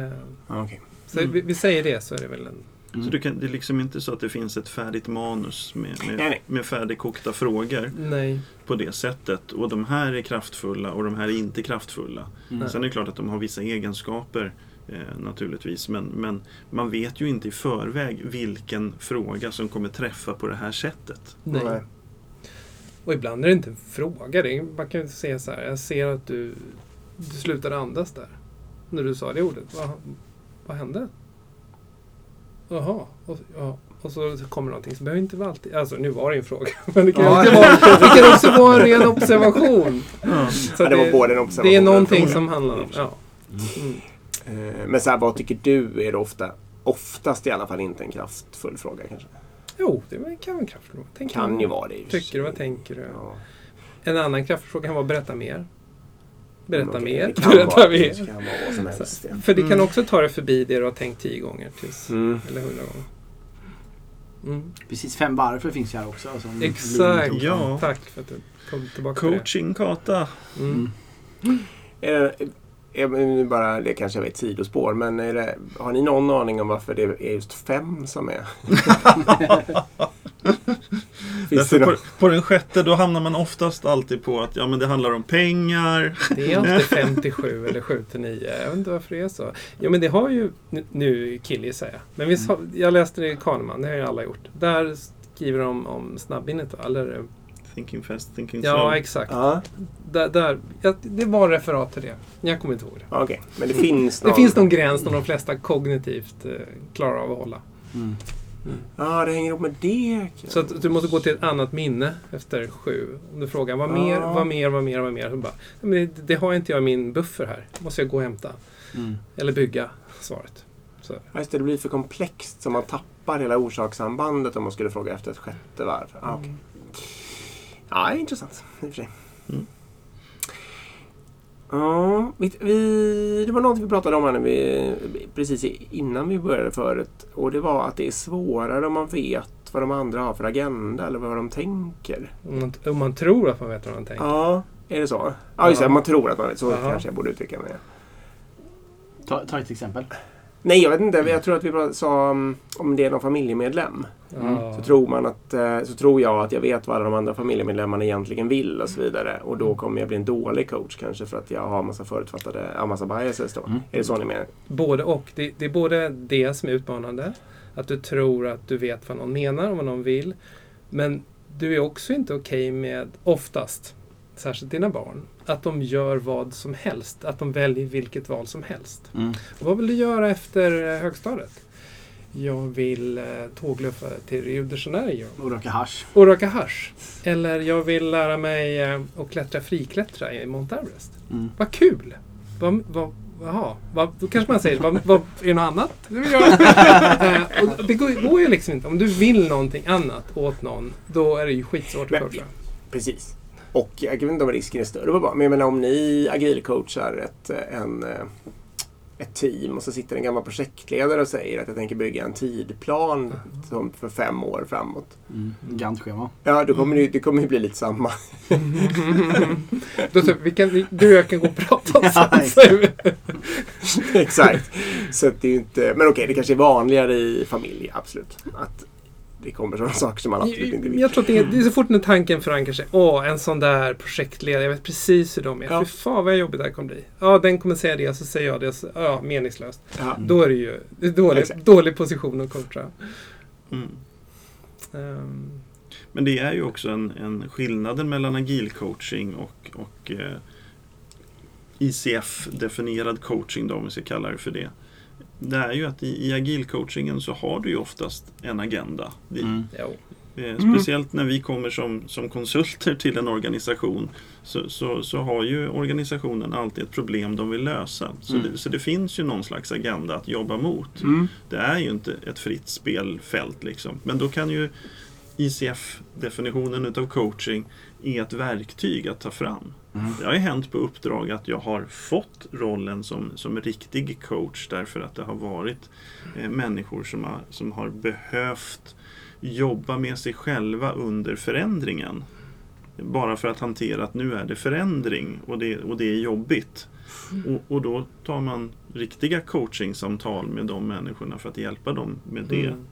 Ja, okej. så Mm. vi, vi säger det så är det väl en... Mm. Så du kan, det är liksom inte så att det finns ett färdigt manus med, med, Nej, nej. med färdigkokta frågor Nej. på det sättet. Och de här är kraftfulla och de här är inte kraftfulla. Mm. Sen är det klart att de har vissa egenskaper eh, naturligtvis. Men, men man vet ju inte i förväg vilken fråga som kommer träffa på det här sättet. Nej. Och ibland är det inte en fråga. Det är, man kan ju säga så här, jag ser att du, du slutade andas där. När du sa det ordet. Vad, vad hände? Jaha. Och, ja. och så kommer någonting som behöver inte vara alltid... Alltså nu var det en fråga. Men det kan, Ja. också, vara, det kan också vara en ren observation. Så Ja, det var både en observation det är någonting som handlar om... Ja. Mm. Eh, Men så här, vad tycker du är det ofta, oftast i alla fall inte en kraftfull fråga kanske? Jo, det var- kan vara en kraftfråga. Tänker Kan du? ju vara det Tycker du? Vad tänker du? Ja. En annan kraftfråga kan vara berätta mer. Berätta Okej, mer. det kan Berätta vara- mer. Det kan vara vad som helst. ja. För det kan Mm. också ta dig förbi det du har tänkt tio gånger. Tills, Mm. Eller hundra gånger. Mm. Precis, fem varför finns ju här också. Som Exakt. Ja. Tack för att du kom tillbaka till Coaching Kata. det. Mm. Är det, är, nu bara, det kanske var ett sidospår, men är det, har ni någon aning om varför det är just fem som är? På, på den sjätte då hamnar man oftast alltid på att ja, men det handlar om pengar. Det är alltid 57 eller 7 till 9. Jag vet inte varför det är så. Ja men det har ju, nu- killgissar jag. Men visst jag läste det i Kahneman, det har ju alla gjort. Där skriver de om snabbminnet va? Eller, Thinking fast, thinking ja slow. exakt. Ja, Där, där, ja, det var referat till det. Jag kommer inte ihåg det. okej. Men det finns Det någon... finns någon gräns som de flesta kognitivt eh, klarar av att hålla. Mm. Ja, det hänger ihop med det. Så att du måste gå till ett annat minne efter sju. Om du frågar vad mer, Ja. vad mer, vad mer, vad mer. Så bara, "Ja, men det, det har inte jag i min buffer här. Det måste jag gå och hämta. Mm. Eller bygga svaret. Så. Ja, just det, det blir för komplext så man tappar hela orsakssambandet om man skulle fråga efter ett sjätte varv. Ja, okej. Ja intressant i och för sig. Mm. Ja, vi, vi, det var någonting vi pratade om här när vi, precis innan vi började förut. Och det var att det är svårare om man vet vad de andra har för agenda eller vad de tänker. Om, man, om man tror att man vet vad man tänker. Ja, är det så? Ja, just det. Ja. Man tror att man vet. Så Jaha. kanske jag borde uttrycka mig. Ta, ta ett exempel. Nej, jag vet inte. Jag tror att vi sa om det är någon familjemedlem. Ja. Så tror, man att, eh, så tror jag att jag vet vad alla de andra familjemedlemmarna egentligen vill och så vidare. Och då kommer jag bli en dålig coach kanske för att jag har massa förutfattade, ja, massa biases då. Mm. Är det så ni menar? Både och. Det, det är både det som är utmanande. Att du tror att du vet vad någon menar och vad någon vill. Men du är också inte okej med, oftast, särskilt dina barn, att de gör vad som helst. Att de väljer vilket val som helst. Mm. Och vad vill du göra efter eh, högstadiet? Jag vill eh, tågluffa till Rio de Janeiro Och röka hasch. och röka hasch. Eller jag vill lära mig eh, att klättra friklättra i Mount Everest. Mm. Vad kul! Vad, vad, jaha, vad, då kanske man säger, vad, vad, är det något annat du vill göra? Och det går, går ju liksom inte. Om du vill någonting annat åt någon, då är det ju skitsvårt att coacha. Precis. Och jag vet inte om risken är större på bara, men jag menar om ni agilcoachar ett, en, ett team och så sitter en gammal projektledare och säger att jag tänker bygga en tidplan som för fem år framåt. Mm. Gantschema. Ja, då kommer det, det kommer ju bli lite samma. Då, så, vi kan, du och jag kan gå och prata sen. exakt. Så det är inte, men okej, det kanske är vanligare i familj, absolut. Att det kommer sådana saker som man absolut inte vill. Jag tror att det är, det är så fort när tanken förankrar sig. Åh, en sån där projektledare. Jag vet precis hur de är. Ja. Fy fan vad jobbigt det här kommer bli. Ja, den kommer säga det, så säger jag det. Så, ja, meningslöst. Ja. Då är det ju dålig, Exakt. dålig position att coacha. Mm. Ehm, Men det är ju också en, en skillnaden mellan agil coaching och, och eh, ICF-definierad coaching, då, om vi ska kalla det för det. Det är ju att i, i agilcoachingen så har du ju oftast en agenda. Det, Mm. Eh, speciellt när vi kommer som, som konsulter till en organisation så, så, så har ju organisationen alltid ett problem de vill lösa. Så, Mm. det, så det finns ju någon slags agenda att jobba mot. Mm. Det är ju inte ett fritt spelfält liksom. Men då kan ju ICF-definitionen utav coaching är ett verktyg att ta fram. Mm. Det har ju hänt på uppdrag att jag har fått rollen som, som riktig coach därför att det har varit eh, människor som har, som har behövt jobba med sig själva under förändringen. Bara för att hantera att nu är det förändring och det, och det är jobbigt. Och, och då tar man riktiga coachingsamtal med de människorna för att hjälpa dem med det. Mm.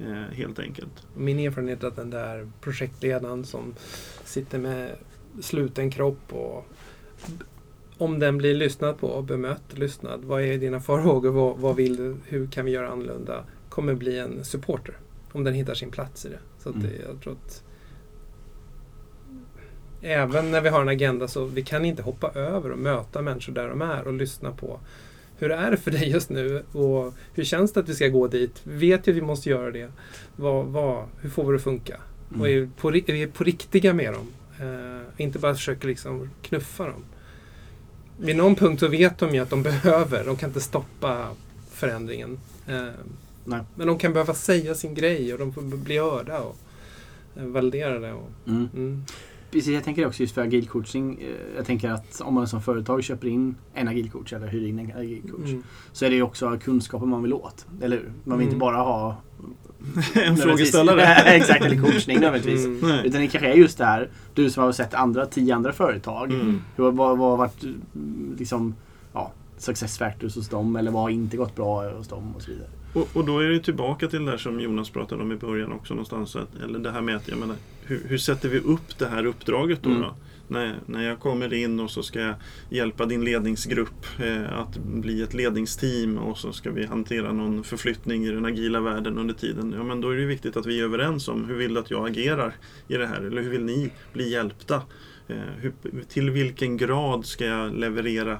Eh, helt enkelt. Min erfarenhet är att den där projektledaren som sitter med sluten kropp och om den blir lyssnad på och bemött, lyssnad, vad är dina farhågor, vad, vad vill du, hur kan vi göra annorlunda, kommer bli en supporter. Om den hittar sin plats i det. Så att det, Mm. jag tror att även när vi har en agenda så vi kan inte hoppa över och möta människor där de är och lyssna på hur är det för dig just nu och hur känns det att vi ska gå dit? Vi vet ju att vi måste göra det. Vad, vad, hur får vi det att funka? Och är på, är på riktiga med dem? Eh, inte bara försöker liksom knuffa dem. Vid någon punkt så vet de ju att de behöver, de kan inte stoppa förändringen. Eh, men de kan behöva säga sin grej och de får bli hörda och eh, validerade. Och, Mm. mm. Precis, jag tänker också just för agil coaching. eh, Jag tänker att om man som företag köper in en agil coach eller hyr in en agil coach Mm. så är det ju också kunskapen man vill åt. Eller hur? Man vill Mm. inte bara ha en frågeställare. Exakt, eller coachning nödvändigtvis. Mm. Utan det kanske är just det här, du som har sett andra, tio andra företag. Mm. Hur, vad, vad har varit mm, liksom, ja, success factors hos dem eller vad har inte gått bra hos dem och så vidare. Och, och då är det tillbaka till det där som Jonas pratade om i början också någonstans. Att, eller det här med att, jag menar, hur, hur sätter vi upp det här uppdraget då? Mm. då? När, när jag kommer in och så ska jag hjälpa din ledningsgrupp eh, att bli ett ledningsteam och så ska vi hantera någon förflyttning i den agila världen under tiden. Ja, men då är det viktigt att vi är överens om hur vill du att jag agerar i det här? Eller hur vill ni bli hjälpta? Eh, hur, till vilken grad ska jag leverera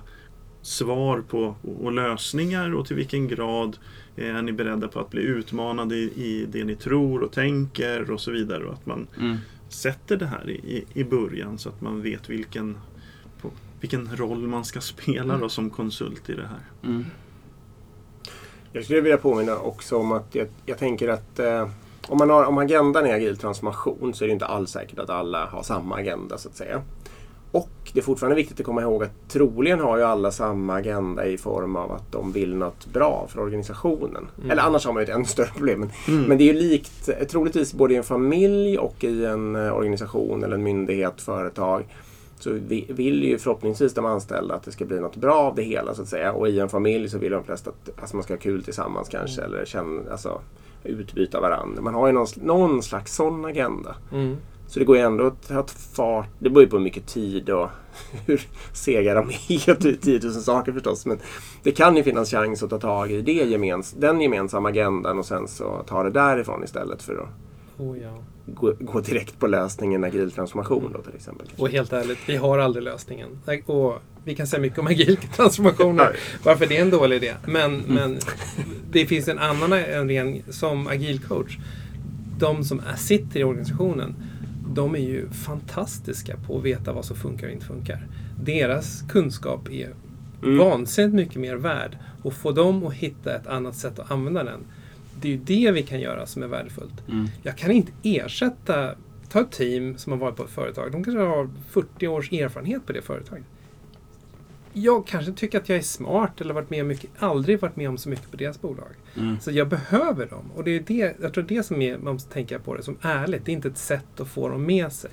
svar på och, och lösningar och till vilken grad är ni beredda på att bli utmanade i, i det ni tror och tänker och så vidare. Och att man sätter det här i, i, början så att man vet vilken, på, vilken roll man ska spela då som konsult i det här. Mm. Jag skulle vilja påminna också om att jag, jag tänker att eh, om, man har, om agendan är agil transformation så är det inte alls säkert att alla har samma agenda så att säga. Och det är fortfarande viktigt att komma ihåg att troligen har ju alla samma agenda i form av att de vill något bra för organisationen. Mm. Eller annars har man ju ett ännu större problem. Men, Mm. men det är ju likt troligtvis både i en familj och i en eh, organisation eller en myndighet, företag. Så vi vill ju förhoppningsvis de anställda att det ska bli något bra av det hela så att säga. Och i en familj så vill de flesta att alltså, man ska ha kul tillsammans kanske. Eller känna, alltså, utbyta varandra. Man har ju någon, någon slags sån agenda. Mm. Så det går ju ändå att ta fart. Det beror ju på hur mycket tid och hur sega de är. och 10 000 saker förstås. Men det kan ju finnas chans att ta tag i det gemens, den gemensamma agendan och sen så ta det därifrån istället för att Oh, ja. gå, gå direkt på lösningen agil transformation då till exempel. Och helt ärligt, vi har aldrig lösningen. Och vi kan säga mycket om agil transformationer, varför det är en dålig idé. Men, men det finns en annan ren som agil coach. De som sitter i organisationen, de är ju fantastiska på att veta vad som funkar och inte funkar. Deras kunskap är Mm. vansinnigt mycket mer värd. Och få dem att hitta ett annat sätt att använda den. Det är ju det vi kan göra som är värdefullt. Mm. Jag kan inte ersätta, ta ett team som har varit på ett företag. De kanske har 40 års erfarenhet på det företaget. Jag kanske tycker att jag är smart eller varit med mycket, aldrig varit med om så mycket på deras bolag. Mm. Så jag behöver dem. Och det är det, jag tror det som är, man måste tänka på det som ärligt. Det är inte ett sätt att få dem med sig.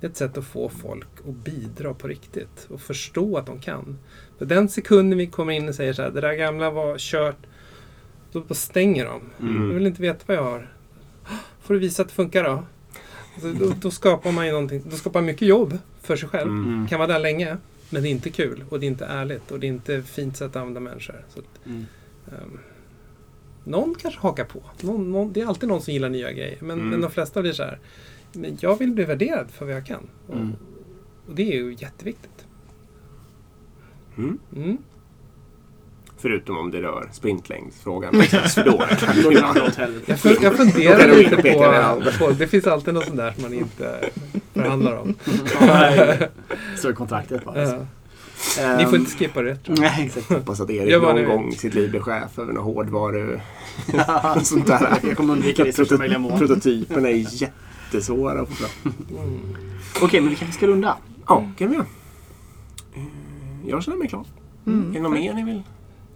Det är ett sätt att få folk att bidra på riktigt och förstå att de kan. För den sekunden vi kommer in och säger så här, det där gamla var kört, då stänger de. Mm. Jag vill inte veta vad jag har. Får du visa att det funkar då? Alltså, då, då skapar man ju någonting. Då skapar man mycket jobb för sig själv. Mm. Kan vara där länge. Men det är inte kul och det är inte ärligt och det är inte fint sätt att använda människor. Så att, Mm. ehm, någon kanske hakar på. Någon, någon, det är alltid någon som gillar nya grejer. Men, Mm. men de flesta blir så här. Men jag vill bli värderad för vad jag kan. Och, Mm. och det är ju jätteviktigt. Förutom om det rör sprintlängdsfrågan. Jag, fun- jag funderar lite på, på... Det finns alltid något sånt där som man inte förhandlar om. Står i kontraktet bara. Ni får inte skippa det tror jag. Nej, exakt. Hoppas att Erik någon gång i sitt liv blir chef över någon hårdvaru... sånt där. Jag kommer undvika det mån. Prototyperna är jättesvåra att få fram. Mm. Okej, men vi kanske ska runda. Ja, kan vi göra. Jag känner mig klar. Mm. Är det något mer ni vill?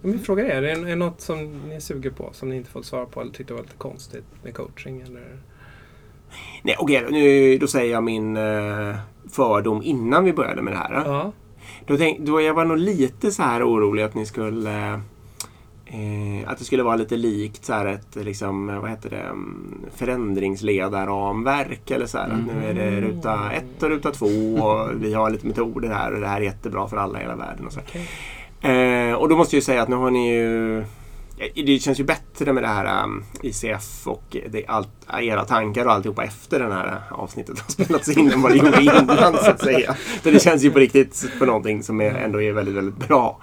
Min fråga är, är det något som ni suger på som ni inte fått svara på eller tyckte var lite konstigt med coaching? Eller? Nej, okej. nu, då säger jag min eh, fördom innan vi började med det här. Ja. Då, tänk, då jag var nog lite så här orolig att ni skulle... Eh, att det skulle vara lite likt så här ett liksom, vad heter det, mm, förändringsledarramverk eller så här. Att nu är det ruta ett och ruta två och vi har lite metoder här och det här är jättebra för alla i hela världen. Och så. Okej. Eh, och då måste jag ju säga att nu har ni ju eh, det känns ju bättre med det här um, ICF och det, allt, era tankar och alltihopa efter det här avsnittet har spelats in än vad det gjorde innan så att säga. För det känns ju på riktigt på någonting som är, ändå är väldigt, väldigt bra.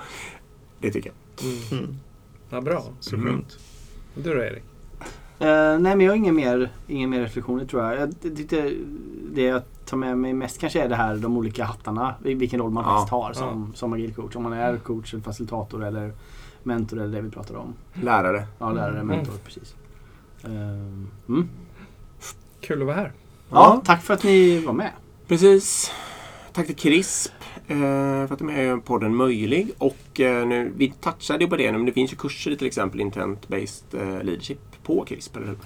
Det tycker jag. Mm. Mm. Ja, bra. Så Mm. skönt. Du då Erik? Eh, nej, men jag har inga mer, inga mer reflektioner tror jag. Jag tyckte det jag tar med mig mest kanske är det här, de olika hattarna. vil- Vilken roll man Ja. faktiskt har som, som agil coach. Om man är coach, eller facilitator eller mentor eller det vi pratade om. Lärare. Ja, lärare, Mm. mentor, precis. Ehm, mm. Kul att vara här. Ja, tack för att ni var med. Precis. Tack till CRISP eh, för att de är podden möjlig. Och eh, nu, vi touchade ju på det nu, men det finns ju kurser i till exempel Intent-Based eh, Leadership på CRISP. Eller hur?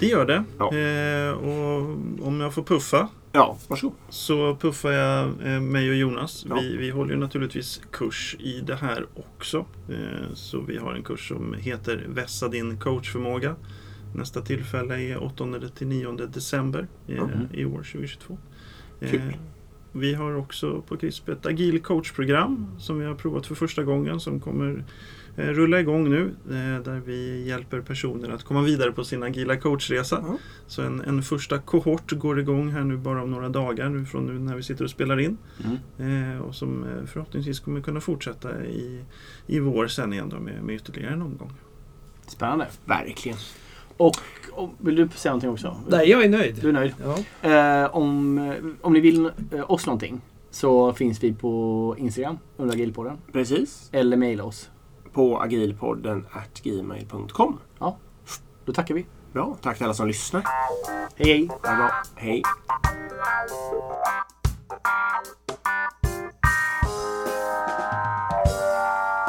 Det gör det. Ja. Eh, och om jag får puffa Ja, varsågod. så puffar jag eh, mig och Jonas. Ja. Vi, vi håller ju naturligtvis kurs i det här också. Eh, så vi har en kurs som heter Vässa din coachförmåga. Nästa tillfälle är 8-9 december eh, Mhm. i år 2022. Kul. Eh, vi har också på CRISP ett agil coachprogram som vi har provat för första gången som kommer rulla igång nu. Eh, där vi hjälper personer att komma vidare på sin agila coachresa. Ja. Så en, en första kohort går igång här nu bara om några dagar nu från nu när vi sitter och spelar in. Mm. Eh, och som eh, förhoppningsvis kommer kunna fortsätta i, i vår sen igen då med, med ytterligare en omgång. Spännande. Verkligen. Och, och vill du säga någonting också? Nej, jag är nöjd. Du är nöjd? Ja. Eh, om, om ni vill eh, oss någonting så finns vi på Instagram under Agilpodden. Precis. Eller mejla oss på agilpodden gmail.com. Ja, då tackar vi. Bra, tack till alla som lyssnar. Hej hej! Ha bra. Hej! Thank you.